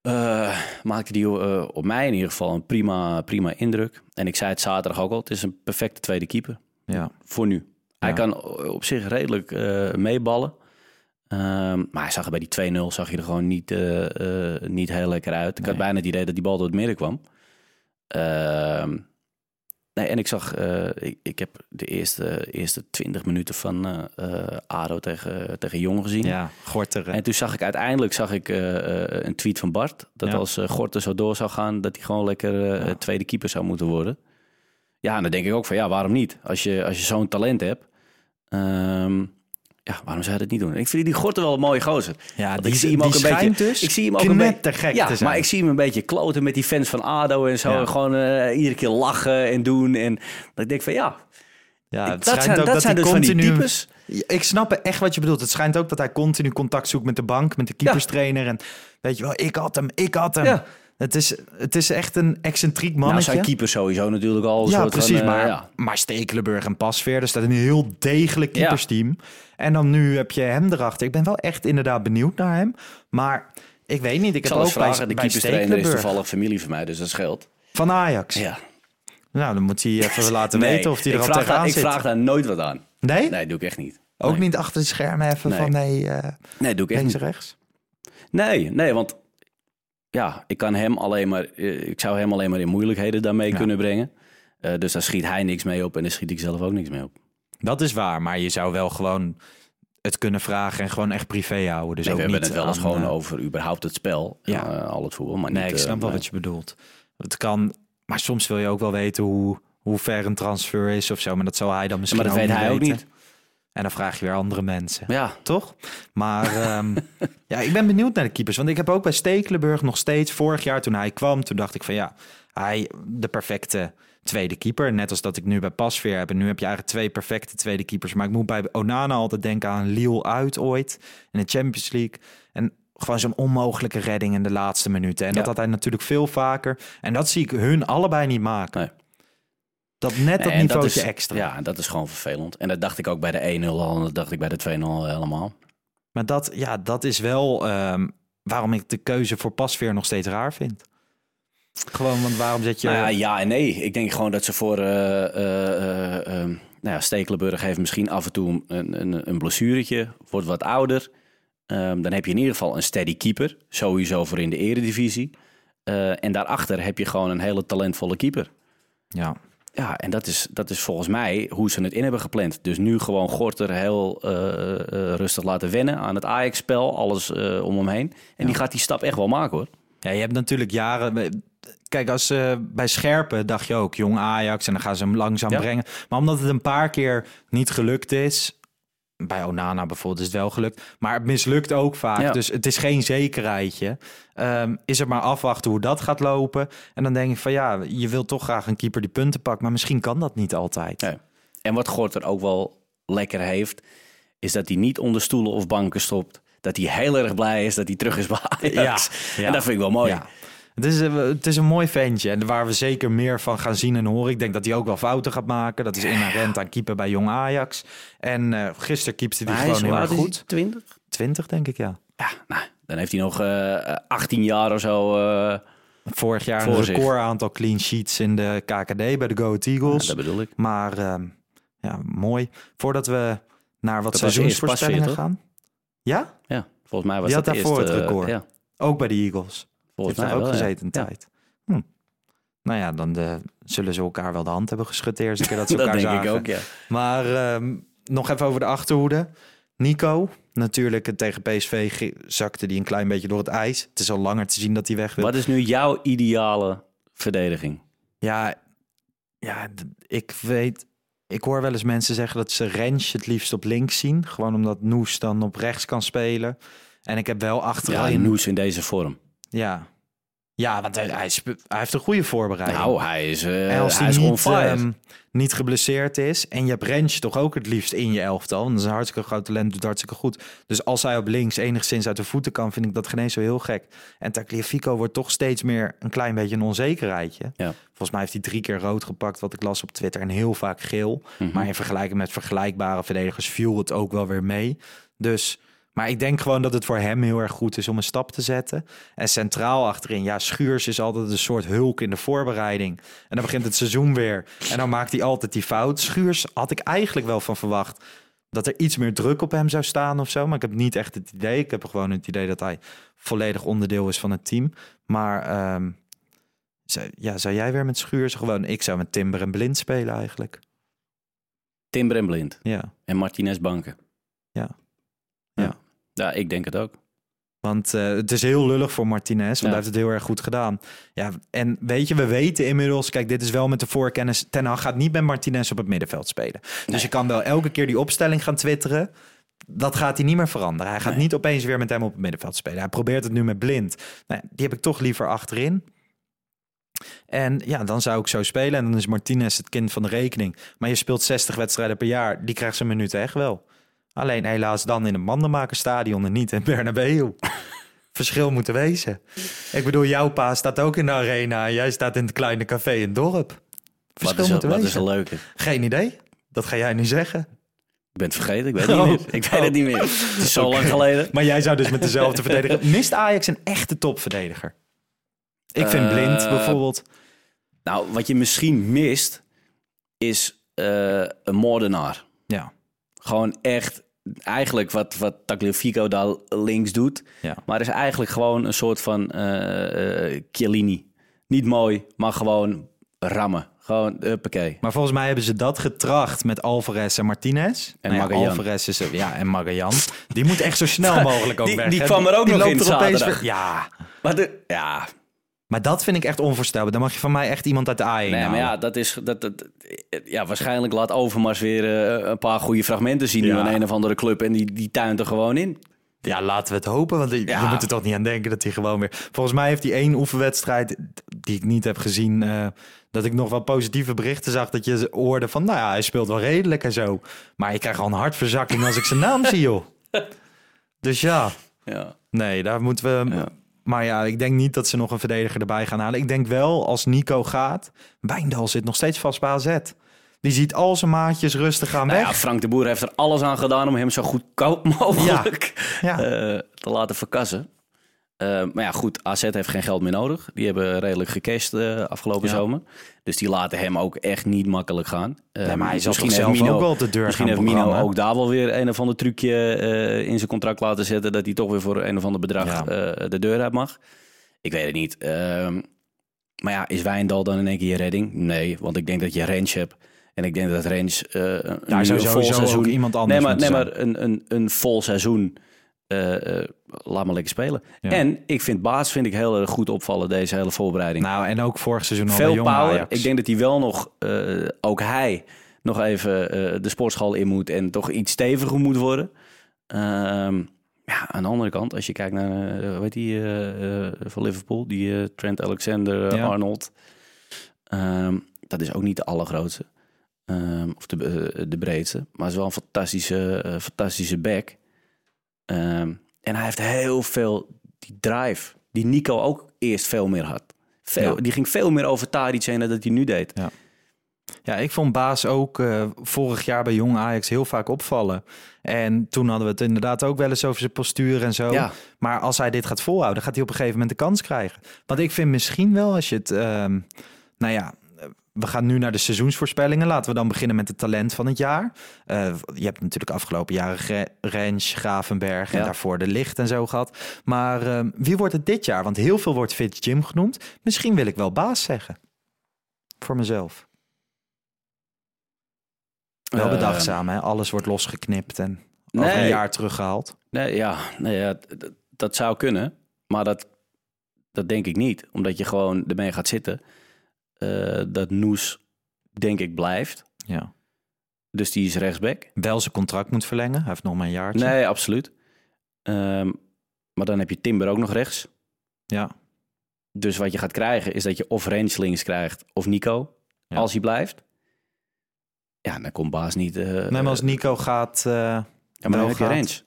Eh, maakte die eh, op mij in ieder geval een prima, prima indruk. En ik zei het zaterdag ook al, het is een perfecte tweede keeper ja. voor nu. Hij Ja. kan op zich redelijk eh, meeballen. Ehm, maar hij zag er bij die 2-0 zag je er gewoon niet, niet heel lekker uit. Ik had bijna het idee dat die bal door het midden kwam. Nee, en ik zag, eh, ik, ik heb de eerste, eerste 20 minuten van ADO tegen, tegen Jong gezien. ja Gorter. En toen zag ik uiteindelijk zag ik, een tweet van Bart. Dat Ja. als uh, Gorten zo door zou gaan, dat hij gewoon lekker Ja. tweede keeper zou moeten worden. ja, dan denk ik ook van ja, waarom niet? Als je, als je zo'n talent hebt, ehm, ja, waarom zou je dat niet doen? Ik vind die Gorten wel een mooie gozer. Ja, Want die- ik zie hem die ook een beetje. dus ik zie hem ook een beetje ja, te zijn. maar ik zie hem een beetje kloten met die fans van ADO en zo. Ja. Gewoon eh, iedere keer lachen en doen. En dat ik denk van ja, Ja, het dat zijn, ook dat zijn dus van die types. Ja, Ik snap echt wat je bedoelt. Het schijnt ook dat hij continu contact zoekt met de bank, met de keeperstrainer. En weet je wel, ik had hem, ik had hem. Ja. Het, is, het is echt een excentriek Nou, mannetje. zijn keeper sowieso natuurlijk al ja, precies. van... eh, maar, ja. maar Stekelenburg en Pasveer, staat een heel degelijk Ja. keepersteam. En dan nu heb je hem erachter. Ik ben wel echt inderdaad benieuwd naar hem. Maar ik weet niet. Ik Ik heb zal ook vragen, bij, de keeperstrainer is toevallig familie van mij, dus dat scheelt. van Ajax. Ja. Nou, dan moet hij even laten Nee, weten of hij er ik al tegenaan daar, Ik zit. vraag daar nooit wat aan. Nee? Nee, doe ik echt niet. Ook Nee. niet achter de schermen even Nee. van nee, eh Nee, doe ik echt links niet. en rechts? Nee, nee, want ja, ik kan hem alleen maar, eh, ik zou hem alleen maar in moeilijkheden daarmee Ja. kunnen brengen. Eh, dus daar schiet hij niks mee op en daar schiet ik zelf ook niks mee op. Dat is waar, maar je zou wel gewoon het kunnen vragen en gewoon echt privé houden. Dus Nee, ook we hebben niet het wel eens gewoon eh, over überhaupt het spel, Ja. ja. al het voetbal. Maar Nee, niet, ik snap wel wat je bedoelt. Het kan, maar soms wil je ook wel weten hoe, hoe ver een transfer is of zo. Maar dat zal hij dan Ja, misschien maar dat weet niet hij ook niet. En dan vraag je weer andere mensen. Ja, Toch? Maar ehm, ja, ik ben benieuwd naar de keepers. Want ik heb ook bij Stekelenburg nog steeds, vorig jaar toen hij kwam, toen dacht ik van ja, hij de perfecte tweede keeper. Net als dat ik nu bij Pasveer heb. En nu heb je eigenlijk twee perfecte tweede keepers. Maar ik moet bij Onana altijd denken aan Lille uit ooit in de Champions League. En gewoon zo'n onmogelijke redding in de laatste minuten. En dat had hij natuurlijk veel vaker. En dat zie ik hun allebei niet maken. Nee. Dat net dat niveautje is, extra. Ja, dat is gewoon vervelend. En dat dacht ik ook bij de 1-0 al en dat dacht ik bij de 2-0 helemaal. Maar dat, ja, dat is wel ehm, waarom ik de keuze voor Pasveer nog steeds raar vind. Gewoon, want waarom zet je... Nou ja, ja en nee. Ik denk gewoon dat ze voor ehm, nou ja, Stekelenburg heeft misschien af en toe een, een, een blessuretje, wordt wat ouder. Ehm, dan heb je in ieder geval een steady keeper, sowieso voor in de eredivisie. En daarachter heb je gewoon een hele talentvolle keeper. ja. Ja, en dat is, dat is volgens mij hoe ze het in hebben gepland. Dus nu gewoon Gorter heel eh, eh, rustig laten wennen aan het Ajax-spel, alles eh, om hem heen. En die gaat die stap echt wel maken hoor. ja, je hebt natuurlijk jaren... Kijk, als eh, bij Scherpen dacht je ook jong Ajax en dan gaan ze hem langzaam Ja. brengen. Maar omdat het een paar keer niet gelukt is... Bij Onana bijvoorbeeld is het wel gelukt. Maar het mislukt ook vaak. Ja. Dus het is geen zekerheidje. Ehm, is er maar afwachten hoe dat gaat lopen. En dan denk ik van ja, je wilt toch graag een keeper die punten pakt. Maar misschien kan dat niet altijd. Nee. En wat Gorter ook wel lekker heeft, is dat hij niet onder stoelen of banken stopt. Dat hij heel erg blij is dat hij terug is bij Ajax. Ja, ja. En dat vind ik wel mooi. Ja. Het is, een- het is een mooi ventje en waar we zeker meer van gaan zien en horen. Ik denk dat hij ook wel fouten gaat maken. Dat is inherent aan keeper bij Jong Ajax. En eh gisteren keepte hij gewoon heel erg goed. hij? 20? 20 denk ik, ja. Ja, nou, dan heeft hij nog eh 18 jaar of zo. eh, Vorig jaar Voor een zich. record aantal clean sheets in de KKD bij de Go Eagles. ja, dat bedoel ik. Maar ehm, ja, mooi. Voordat we naar wat Dat seizoensvoorspellingen Pasveer, gaan. Ja? Ja, volgens mij was Die had dat daarvoor eerst, het eh, record. ja, Ook bij de Eagles. Volgens mij ook wel, ja. gezeten een Ja. tijd. Hm. Nou ja, dan de, zullen ze elkaar wel de hand hebben geschud de eerste keer dat ze Dat elkaar denk ik ook, ja. Maar ehm, nog even over de achterhoede. Nico, natuurlijk tegen PSV zakte die een klein beetje door het ijs. Het is al langer te zien dat hij weg wil. Wat is nu jouw ideale verdediging? Ja, ja, ik weet... Ik hoor wel eens mensen zeggen dat ze Rens het liefst op links zien. Gewoon omdat Noes dan op rechts kan spelen. En ik heb wel Ja, achterin... Noes in deze vorm. Ja, ja want hij, hij, heeft een goede voorbereiding. Nou, hij is, eh En als hij hij is niet, ehm, niet geblesseerd is. En je hebt Rens toch ook het liefst in je elftal. Want dat is een hartstikke groot talent, doet hartstikke goed. Dus als hij op links enigszins uit de voeten kan, vind ik dat geen eens zo heel gek. En Tagliafico wordt toch steeds meer een klein beetje een onzekerheidje. Ja. Volgens mij heeft hij drie keer rood gepakt, wat ik las op Twitter. En heel vaak geel. Mhm. Maar in vergelijking met vergelijkbare verdedigers viel het ook wel weer mee. Dus... Maar ik denk gewoon dat het voor hem heel erg goed is om een stap te zetten. En centraal achterin, ja, Schuurs is altijd een soort hulk in de voorbereiding. En dan begint het seizoen weer. En dan maakt hij altijd die fout. Schuurs had ik eigenlijk wel van verwacht dat er iets meer druk op hem zou staan of zo. Maar ik heb niet echt het idee. Ik heb gewoon het idee dat hij volledig onderdeel is van het team. Maar ehm, zou, ja, zou jij weer met Schuurs gewoon... Ik zou met Timber en Blind spelen eigenlijk. Timber en Blind. Ja. En Martinez Banken. Ja. Ja. Ja. Ja, ik denk het ook. Want eh, het is heel lullig voor Martinez, want Ja. hij heeft het heel erg goed gedaan. Ja, en weet je, we weten inmiddels, kijk, dit is wel met de voorkennis. Ten Hag gaat niet met Martinez op het middenveld spelen. Dus je kan wel elke keer die opstelling gaan twitteren. Dat gaat hij niet meer veranderen. Hij gaat niet opeens weer met hem op het middenveld spelen. Hij probeert het nu met blind. Nou, die heb ik toch liever achterin. En ja, dan zou ik zo spelen. En dan is Martinez het kind van de rekening. Maar je speelt 60 wedstrijden per jaar. Die krijgt zijn minuten echt wel. Alleen helaas dan in een mandenmakerstadion en niet in Bernabeu. Verschil moet er wezen. Ik bedoel, jouw pa staat ook in de arena. En jij staat in het kleine café in het dorp. Wat Verschil is, moet er wat is wezen. een leuke? Geen idee. Dat ga jij nu zeggen. Ik ben het vergeten, ik weet het Oh. niet meer. Ik weet het niet meer. Het is zo lang geleden. Maar jij zou dus met dezelfde verdediger... Mist Ajax een echte topverdediger? Ik vind Eh, Blind bijvoorbeeld... Nou, wat je misschien mist, is eh, een moordenaar. Ja, Gewoon echt, eigenlijk wat, wat Tagliafico daar links doet. ja. Maar is eigenlijk gewoon een soort van eh, Chiellini. Niet mooi, maar gewoon rammen. Gewoon, huppakee. Maar volgens mij hebben ze dat getracht met Alvarez en Martinez. En Nou ja, Magallan. Alvarez is ja, en Magallan. Die moet echt zo snel mogelijk ook Die- weg. die kwam er ook nog loopt in er zaterdag. weer- Ja, Maar de, ja, maar dat vind ik echt onvoorstelbaar. Dan mag je van mij echt iemand uit de A1 nee, maar ja, dat is, dat, dat, ja, waarschijnlijk laat Overmars weer eh, een paar goede fragmenten zien nu Ja. aan een of andere club. En die, die tuint er gewoon in. Ja, laten we het hopen. Want Ja. we moeten toch niet aan denken dat hij gewoon weer... Volgens mij heeft hij één oefenwedstrijd die ik niet heb gezien... eh, dat ik nog wel positieve berichten zag. Dat je hoorde van, nou ja, hij speelt wel redelijk en zo. Maar ik krijg al een hartverzakking als ik zijn naam zie, joh. Dus ja, Ja. nee, daar moeten we... Ja. Maar ja, ik denk niet dat ze nog een verdediger erbij gaan halen. Ik denk wel, als Nico gaat... Wijndal zit nog steeds vast bij AZ. Die ziet al zijn maatjes rustig gaan Nou weg. ja, Frank de Boer heeft er alles aan gedaan om hem zo goedkoop mogelijk Ja. eh, te laten verkassen. Eh, maar ja, goed, AZ heeft geen geld meer nodig. Die hebben redelijk gecashed eh, afgelopen Ja. zomer. Dus die laten hem ook echt niet makkelijk gaan. Eh, Nee, maar hij zal misschien zelf ook wel de deur Misschien gaan heeft Mino ook daar wel weer een of ander trucje in zijn contract laten zetten... dat hij toch weer voor een of ander bedrag Ja. de deur uit mag. Ik weet het niet. Ehm, maar ja, is Wijndal dan in één keer je redding? Nee, want ik denk dat je range hebt. En ik denk dat range een, een vol sowieso seizoen... iemand anders Nee, maar, nee, maar een, een, een vol seizoen... laat maar lekker spelen. Ja. En ik vind Baas vind ik heel erg goed opvallen deze hele voorbereiding. Nou, en ook vorig seizoen al Veel jong power. Ajax. Ik denk dat hij wel nog, eh, ook hij, nog even eh, de sportschool in moet en toch iets steviger moet worden. Ehm, ja, aan de andere kant, als je kijkt naar, die eh, eh, van Liverpool, die Trent Alexander-Arnold. dat is ook niet de allergrootste. Ehm, of de, de breedste. Maar het is wel een fantastische, fantastische back. Ehm, en hij heeft heel veel die drive. Die Nico ook eerst veel meer had. Veel, Ja. Die ging veel meer over Tadic heen dan dat hij nu deed. Ja, ik vond Baas ook eh, vorig jaar bij Jong Ajax heel vaak opvallen. En toen hadden we het inderdaad ook wel eens over zijn postuur en zo. Ja. Maar als hij dit gaat volhouden, gaat hij op een gegeven moment de kans krijgen. Want ik vind misschien wel als je het... ehm, nou ja, we gaan nu naar de seizoensvoorspellingen. Laten we dan beginnen met het talent van het jaar. Eh, je hebt natuurlijk afgelopen jaren Rens, Gravenberg en Ja. daarvoor de Licht en zo gehad. Maar ehm, wie wordt het dit jaar? Want heel veel wordt Fitz Jim genoemd. Misschien wil ik wel Baas zeggen. Voor mezelf. Wel Eh, bedachtzaam, hè? Alles wordt losgeknipt en over een jaar teruggehaald. Nee, ja, nee, ja dat zou kunnen. Maar dat, dat denk ik niet. Omdat je gewoon ermee gaat zitten. Eh, dat Noes, denk ik, blijft. Ja. Dus die is rechtsback. Wel zijn contract moet verlengen. Hij heeft nog maar een jaartje. Nee, absoluut. Ehm, maar dan heb je Timber ook nog rechts. Ja. Dus wat je gaat krijgen is dat je of Rens links krijgt of Nico. Ja. Als hij blijft. Ja, dan komt Baas niet... eh, Nee, maar als Nico gaat... eh, ja, maar dan heb je Rens.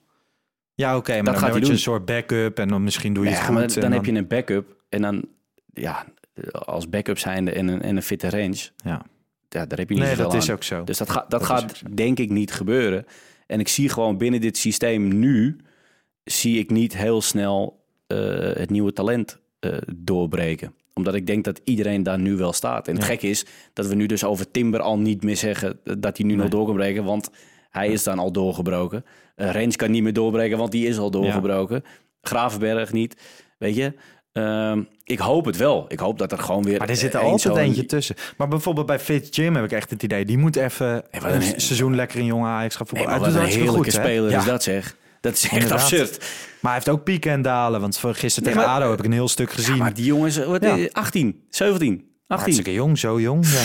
ja, oké, maar Dat dan gaat hij word je doen. een soort backup en dan misschien doe je Ja, het goed. maar en dan, heb je een backup. En dan, ja, als backup zijnde en een, en een fitte range. Ja. Ja, daar heb je niet Nee, zoveel dat is ook zo. Dus dat, gaat dat, gaat denk ik niet gebeuren. En ik zie gewoon binnen dit systeem nu... zie ik niet heel snel eh, het nieuwe talent eh, doorbreken. Omdat ik denk dat iedereen daar nu wel staat. En het Ja. gek is dat we nu dus over Timber al niet meer zeggen... dat hij nu nog door kan breken, want hij is dan al doorgebroken. Uh, Rens kan niet meer doorbreken, want die is al doorgebroken. Gravenberg niet, weet je... Ehm, ik hoop het wel. Ik hoop dat er gewoon weer... Maar er zit er altijd zo'n- eentje tussen. Maar bijvoorbeeld bij Fitz Jim heb ik echt het idee... die moet even een een- seizoen lekker in jonge Ajax gaan Nee, voetballen. maar wat een heerlijke goed, speler is dat zeg. Dat is echt Inderdaad. absurd. Maar hij heeft ook pieken en dalen. Want voor gisteren Nee, tegen maar- ADO heb ik een heel stuk gezien. Ja, maar die jongens, wat, Ja. is- 18, 17, 18. Hartstikke jong, zo jong. Ja.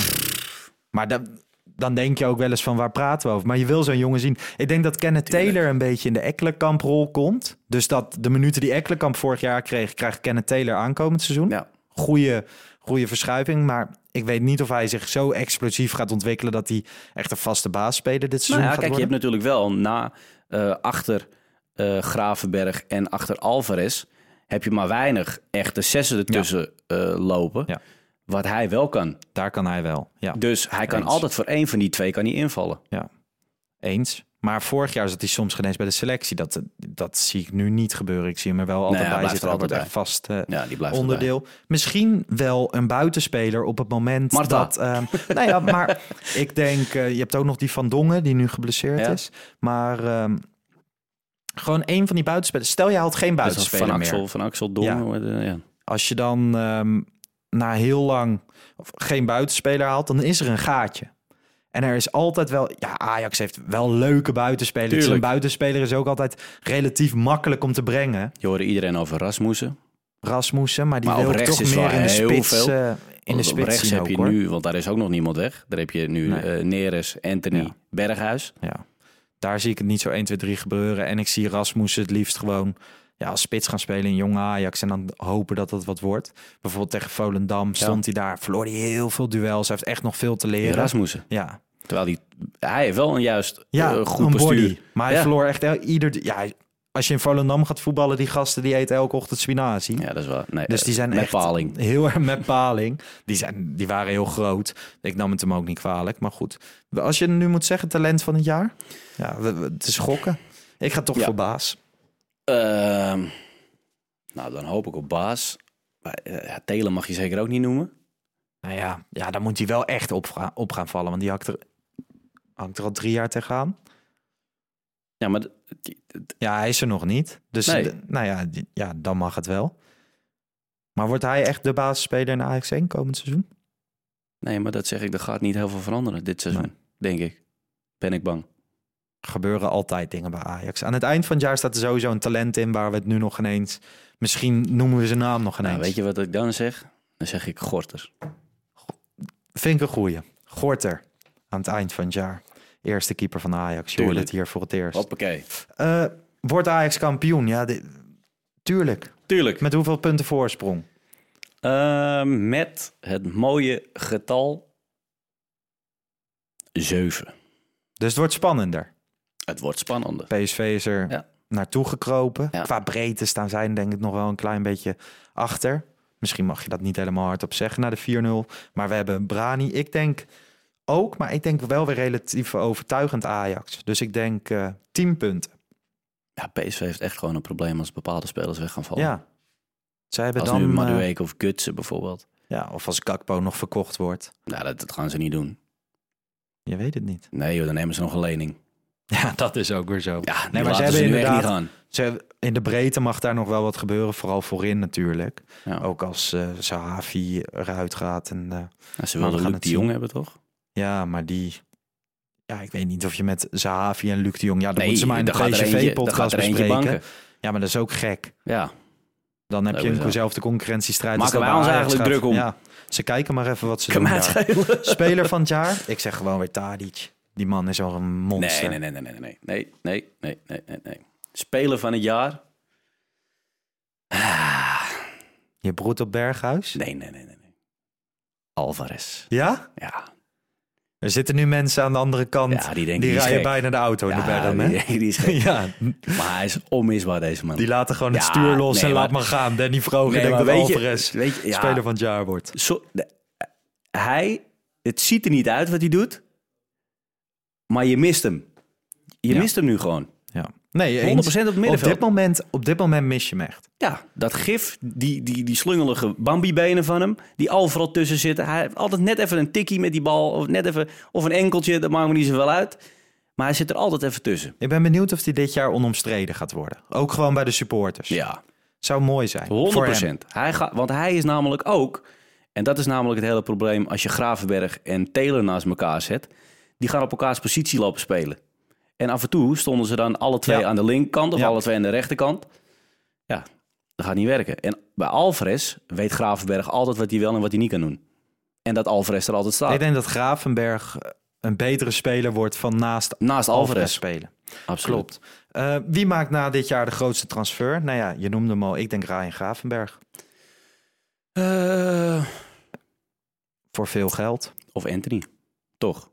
Maar dan, dan denk je ook wel eens van waar praten we over. Maar je wil zo'n jongen zien. Ik denk dat Kenneth Taylor een beetje in de Ekkelenkamp-rol komt. Dus dat de minuten die Ekkelenkamp vorig jaar kreeg, krijgt Kenneth Taylor aankomend seizoen. Ja. Goeie, goede verschuiving. Maar ik weet niet of hij zich zo explosief gaat ontwikkelen dat hij echt een vaste baasspeler dit Nou seizoen ja, gaat kijk, je hebt natuurlijk wel na eh, achter eh, Gravenberg en achter Alvarez heb je maar weinig echte zessen ertussen eh, lopen. Ja. Wat hij wel kan. Daar kan hij wel. Ja, Dus hij kan Eens. altijd voor één van die twee kan hij invallen. eens. Maar vorig jaar zat hij soms geen eens bij de selectie. Dat, dat zie ik nu niet gebeuren. Ik zie hem er wel altijd hij bij zitten. Altijd altijd echt vast eh, Ja, die blijft onderdeel. Misschien wel een buitenspeler op het moment Marta. dat... ehm nou ja, maar ik denk... eh, je hebt ook nog die Van Dongen, die nu geblesseerd Ja. is. Maar ehm, gewoon één van die buitenspelers. Stel, je haalt geen Dus buitenspeler van meer. Axel, van Axel Dongen. Ja. ja. Als je dan ehm, na heel lang geen buitenspeler haalt, dan is er een gaatje. En er is altijd wel... Ja, Ajax heeft wel leuke buitenspelers. Tuurlijk. Een buitenspeler is ook altijd relatief makkelijk om te brengen. Je hoorde iedereen over Rasmussen. Rasmussen, maar die Maar wil toch is meer in de heel spits, veel. eh, in de spits rechts heb je hoor. nu, want daar is ook nog niemand weg. Daar heb je nu Nee. eh, Neres, Anthony, Ja. Berghuis. Ja. Daar zie ik het niet zo 1, 2, 3 gebeuren. En ik zie Rasmussen het liefst gewoon ja, als spits gaan spelen in jonge Ajax. En dan hopen dat het wat wordt. Bijvoorbeeld tegen Volendam stond hij daar. Verloor hij heel veel duels. Hij heeft echt nog veel te leren. Rasmussen. Ja, Terwijl die, hij heeft wel een juist ja eh, goed een bestuur. body. Maar hij Ja. verloor echt ieder... Ja, hij- als je in Volendam gaat voetballen, die gasten die eten elke ochtend spinazie. Ja, dat is wel. Nee, Dus die zijn met echt paling. heel erg met paling. Die, zijn, die waren heel groot. Ik nam het hem ook niet kwalijk, maar goed. Als je nu moet zeggen talent van het jaar, ja, het is gokken. Ik ga toch Ja. voor baas. Ehm, nou, dan hoop ik op baas. Maar, eh, Telen mag je zeker ook niet noemen. Nou ja, ja dan moet hij wel echt op, op gaan vallen, want die hangt er, hangt er al drie jaar tegenaan. Ja, maar Ja, hij is er nog niet. Dus Nee. nou ja, ja, dan mag het wel. Maar wordt hij echt de basisspeler in Ajax 1 komend seizoen? nee, maar dat zeg ik, er gaat niet heel veel veranderen dit seizoen. Denk ik. Ben ik bang. Gebeuren altijd dingen bij Ajax. Aan het eind van het jaar staat er sowieso een talent in waar we het nu nog ineens... Misschien noemen we zijn naam nog ineens. Nou, weet je wat ik dan zeg? Dan zeg ik Gorters. Vind ik een goeie. Gorter. Aan het eind van het jaar. Eerste keeper van Ajax. Je hoorde Tuurlijk. het hier voor het eerst. Hoppakee. Eh, wordt Ajax kampioen? Ja, tuurlijk. Tuurlijk. Met hoeveel punten voorsprong? Ehm, met het mooie getal 7. Dus het wordt spannender. Het wordt spannender. PSV is er Ja. naartoe gekropen. Ja. Qua breedte staan zij denk ik nog wel een klein beetje achter. Misschien mag je dat niet helemaal hardop zeggen na de 4-0. Maar we hebben Brani. Ik denk ook, maar ik denk wel weer relatief overtuigend Ajax. Dus ik denk eh 10 punten. Ja, PSV heeft echt gewoon een probleem als bepaalde spelers weg gaan vallen. Ja. Zij hebben als dan... nu eh, Madueke of Gutsen bijvoorbeeld. ja, of als Gakpo nog verkocht wordt. Nou, dat, dat gaan ze niet doen. Je weet het niet. Nee joh, dan nemen ze nog een lening. Ja, dat is ook weer zo. Ja, nee, maar ze hebben niet inderdaad... gaan. Ze, in de breedte mag daar nog wel wat gebeuren. Vooral voorin natuurlijk. Ja. Ook als Sahavi eruit gaat. En, eh, Ja, ze we wilden Luc de Jong hebben, toch? Ja, maar die... Ja, ik weet niet of je met Zahavi en Luc de Jong... Ja, dan Nee, moeten ze maar in de PSV-podcast bespreken. banken. Ja, maar dat is ook gek. Ja, Dan heb je dezelfde concurrentiestrijd. Maken wij ons eigenlijk gaat. druk om? Ja, ze kijken maar even wat ze doen daar. schelen. Speler van het jaar? Ik zeg gewoon weer Tadic. Die man is al een monster. Nee, nee, nee, nee, nee, nee, nee, nee, nee, nee, nee. Speler van het jaar? Ah, Je broert op Berghuis? nee, nee, nee, nee, nee. Alvarez. Ja? Ja, Er zitten nu mensen aan de andere kant. ja die denken die rijden bijna de auto in de berm, hè? die, die is gek. Ja, Maar hij is onmisbaar, deze man. die laten gewoon het Ja, stuur los nee, en laat maar- gaan. Danny Vroger Nee, denkt dat weet je- Alvarez weet je, speler van het jaar wordt. Zo, de- hij, het ziet er niet uit wat hij doet, maar je mist hem. Je Ja. mist hem nu gewoon. Ja. Nee, 100% eens. op het op middenveld. dit, moment, op dit moment mis je hem echt. Ja, dat gif, die, die, die slungelige Bambi-benen van hem, die overal tussen zitten. Hij heeft altijd net even een tikkie met die bal, of net even, of een enkeltje, dat maakt me niet zoveel uit. Maar hij zit er altijd even tussen. Ik ben benieuwd of hij dit jaar onomstreden gaat worden. Ook gewoon bij de supporters. Ja, Zou mooi zijn. 100 Voor hem. Hij gaat, want hij is namelijk ook, en dat is namelijk het hele probleem als je Gravenberg en Taylor naast elkaar zet, die gaan op elkaars positie lopen spelen. En af en toe stonden ze dan alle twee Ja. aan de linkerkant of Ja. alle twee aan de rechterkant. Ja, dat gaat niet werken. En bij Alvarez weet Gravenberg altijd wat hij wel en wat hij niet kan doen. En dat Alvarez er altijd staat. Ik denk dat Gravenberg eh, een betere speler wordt van naast Naast Alvarez Alvarez. spelen. Absoluut. Klopt. Eh, wie maakt na dit jaar de grootste transfer? Nou ja, je noemde hem al. Ik denk Ryan Gravenberg. Eh, Voor veel geld. of Anthony. Toch?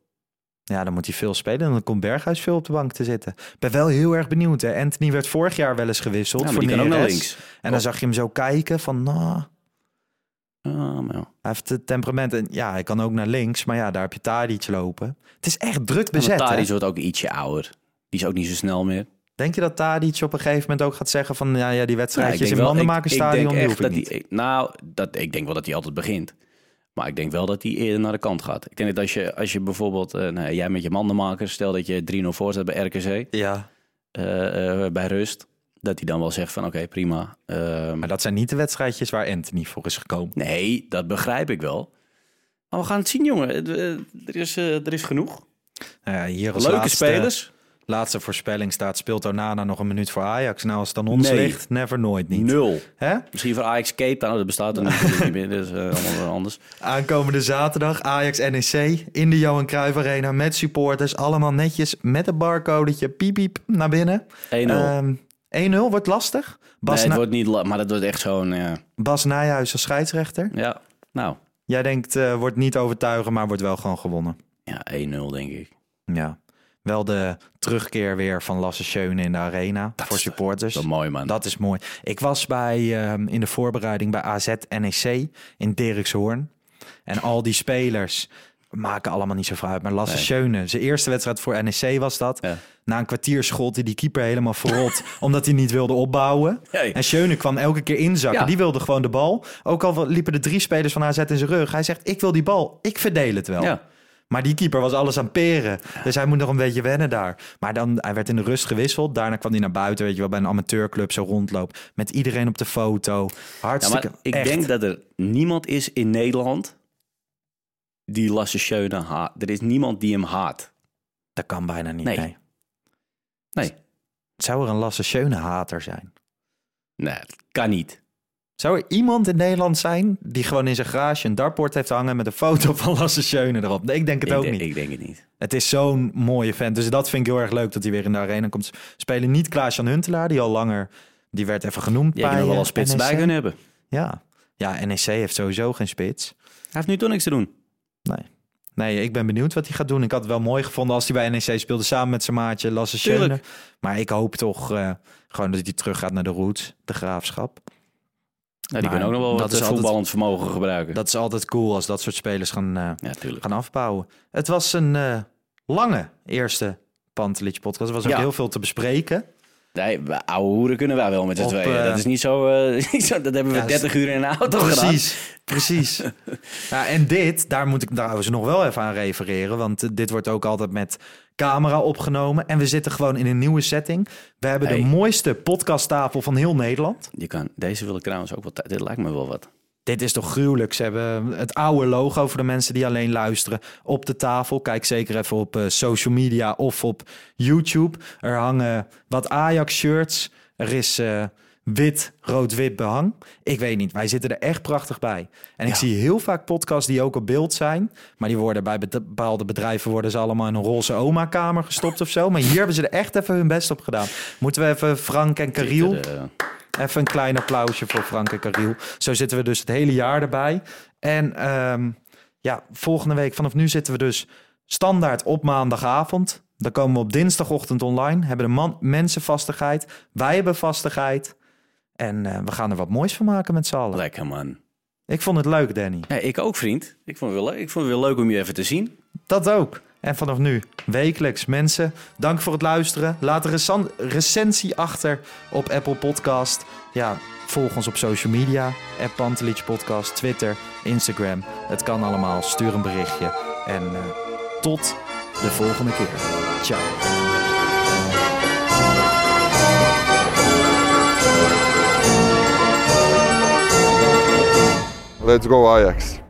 Ja, dan moet hij veel spelen. En dan komt Berghuis veel op de bank te zitten. Ik ben wel heel erg benieuwd. Hè? Anthony werd vorig jaar wel eens gewisseld Ja, voor die kan ook naar links. En dan zag je hem zo kijken van... Nou, Ah, maar ja. hij heeft het temperament. En ja, hij kan ook naar links. Maar ja, daar heb je Tadic lopen. Het is echt druk bezet. hè? Tadic wordt ook ietsje ouder. Die is ook niet zo snel meer. Denk je dat Tadic op een gegeven moment ook gaat zeggen van... Ja, ja die Ja, wedstrijdjes in wel- ik denk ik dat niet. hij- ik- nou, dat, ik denk wel dat hij altijd begint. Maar ik denk wel dat hij eerder naar de kant gaat. Ik denk dat als je, als je bijvoorbeeld, eh, nou, jij met je mandenmaker, stel dat je 3-0 voor staat bij RKC, Ja, eh, eh, bij rust, dat hij dan wel zegt van oké, prima. Ehm, maar dat zijn niet de wedstrijdjes waar Anthony voor is gekomen. nee, dat begrijp ik wel. Maar we gaan het zien, jongen. Er is, er is genoeg. Nou ja, hier als Leuke laatste, spelers. Laatste voorspelling staat, speelt Onana nog een minuut voor Ajax. Nou, als het aan ons Nee. ligt, never, nooit niet. Nul. Hè? Misschien voor Ajax Cape Town, dat bestaat er natuurlijk niet meer. Eh, allemaal weer anders. Aankomende zaterdag Ajax NEC in de Johan Cruijff Arena met supporters. Allemaal netjes met een barcodetje piep piep naar binnen. 1-0. Ehm 1-0 wordt lastig. Bas, nee, het wordt niet, maar dat wordt echt zo'n, ja, Bas Nijhuis als scheidsrechter. ja, nou, Jij denkt, eh, wordt niet overtuigen, maar wordt wel gewoon gewonnen. ja, 1-0 denk ik. Ja. Wel de terugkeer weer van Lasse Schöne in de arena voor supporters. Dat is mooi, man. Dat is mooi. Ik was bij, ehm, in de voorbereiding bij AZ NEC in Dirkshoorn. En al die spelers maken allemaal niet zo uit. Maar Lasse Nee. Schöne, zijn eerste wedstrijd voor NEC was dat. Ja. Na een kwartier schot hij die keeper helemaal verrot. omdat hij niet wilde opbouwen. En Schöne kwam elke keer inzakken. Ja. Die wilde gewoon de bal. Ook al liepen de drie spelers van AZ in zijn rug. Hij zegt, ik wil die bal. Ik verdeel het wel. Ja. Maar die keeper was alles aan peren. Dus hij moet nog een beetje wennen daar. Maar dan, hij werd in de rust gewisseld. Daarna kwam hij naar buiten, weet je wel, bij een amateurclub zo rondloopt. Met iedereen op de foto. Hartstikke. ik echt. denk dat er niemand is in Nederland die Lasse Schöne haat. Er is niemand die hem haat. Dat kan bijna niet. Nee. Nee. Nee, Zou er een Lasse Schöne hater zijn? nee dat kan niet. Zou er iemand in Nederland zijn die gewoon in zijn garage een dartboard heeft hangen met een foto van Lasse Schöne erop? Nee, ik denk het ik, ook denk- niet. ik denk het niet. Het is zo'n mooie vent. Dus dat vind ik heel erg leuk dat hij weer in de arena komt spelen. Niet Klaas-Jan Huntelaar, die al langer... Die werd even genoemd Jij bij wel eh, een spits NEC. bij kunnen hebben. Ja. ja, NEC heeft sowieso geen spits. Hij heeft nu toch niks te doen. Nee. Nee, ik ben benieuwd wat hij gaat doen. Ik had het wel mooi gevonden als hij bij NEC speelde samen met zijn maatje Lasse Schöne. Maar ik hoop toch eh, gewoon dat hij terug gaat naar de roots, de graafschap. Ja, die kunnen ook nog wel dat wat is eh, altijd- voetballend vermogen gebruiken. Dat is altijd cool als dat soort spelers gaan, eh, ja, gaan afbouwen. Het was een eh, lange eerste Pantelich podcast. Er was ook Ja. heel veel te bespreken. Nee, ouwe hoeren kunnen wij wel met z'n tweeën. eh, dat is niet zo, eh, niet zo... Dat hebben we Ja, 30 uur in een auto gedaan. Precies, precies. ja, en dit, daar moet ik trouwens nog wel even aan refereren. Want eh, dit wordt ook altijd met camera opgenomen. En we zitten gewoon in een nieuwe setting. We hebben Hey. de mooiste podcasttafel van heel Nederland. Je kan, deze wil ik trouwens ook wel... Dit lijkt me wel wat. Dit is toch gruwelijk. Ze hebben het oude logo voor de mensen die alleen luisteren op de tafel. Kijk zeker even op eh, social media of op YouTube. Er hangen wat Ajax-shirts. Er is eh, wit, rood-wit behang. Ik weet niet, wij zitten er echt prachtig bij. En ik zie heel vaak podcasts die ook op beeld zijn. Maar die worden bij bepaalde bedrijven worden ze allemaal in een roze oma-kamer gestopt of zo. Maar hier hebben ze er echt even hun best op gedaan. Moeten we even Frank en Cariel... Even een klein applausje voor Frank en Cariel. Zo zitten we dus het hele jaar erbij. En ehm, ja, volgende week, vanaf nu zitten we dus standaard op maandagavond. Dan komen we op dinsdagochtend online. Hebben de man, mensen vastigheid. Wij hebben vastigheid. En eh, we gaan er wat moois van maken met z'n allen. lekker, man. Ik vond het leuk, Danny. Ja, ik ook, vriend. Ik vond, het wel leuk. ik vond het wel leuk om je even te zien. Dat ook. En vanaf nu wekelijks. Mensen, dank voor het luisteren. Laat een recensie achter op Apple Podcast. Ja, volg ons op social media. App Pantelich Podcast, Twitter, Instagram. Het kan allemaal. Stuur een berichtje. En eh, tot de volgende keer. Ciao. Let's go Ajax.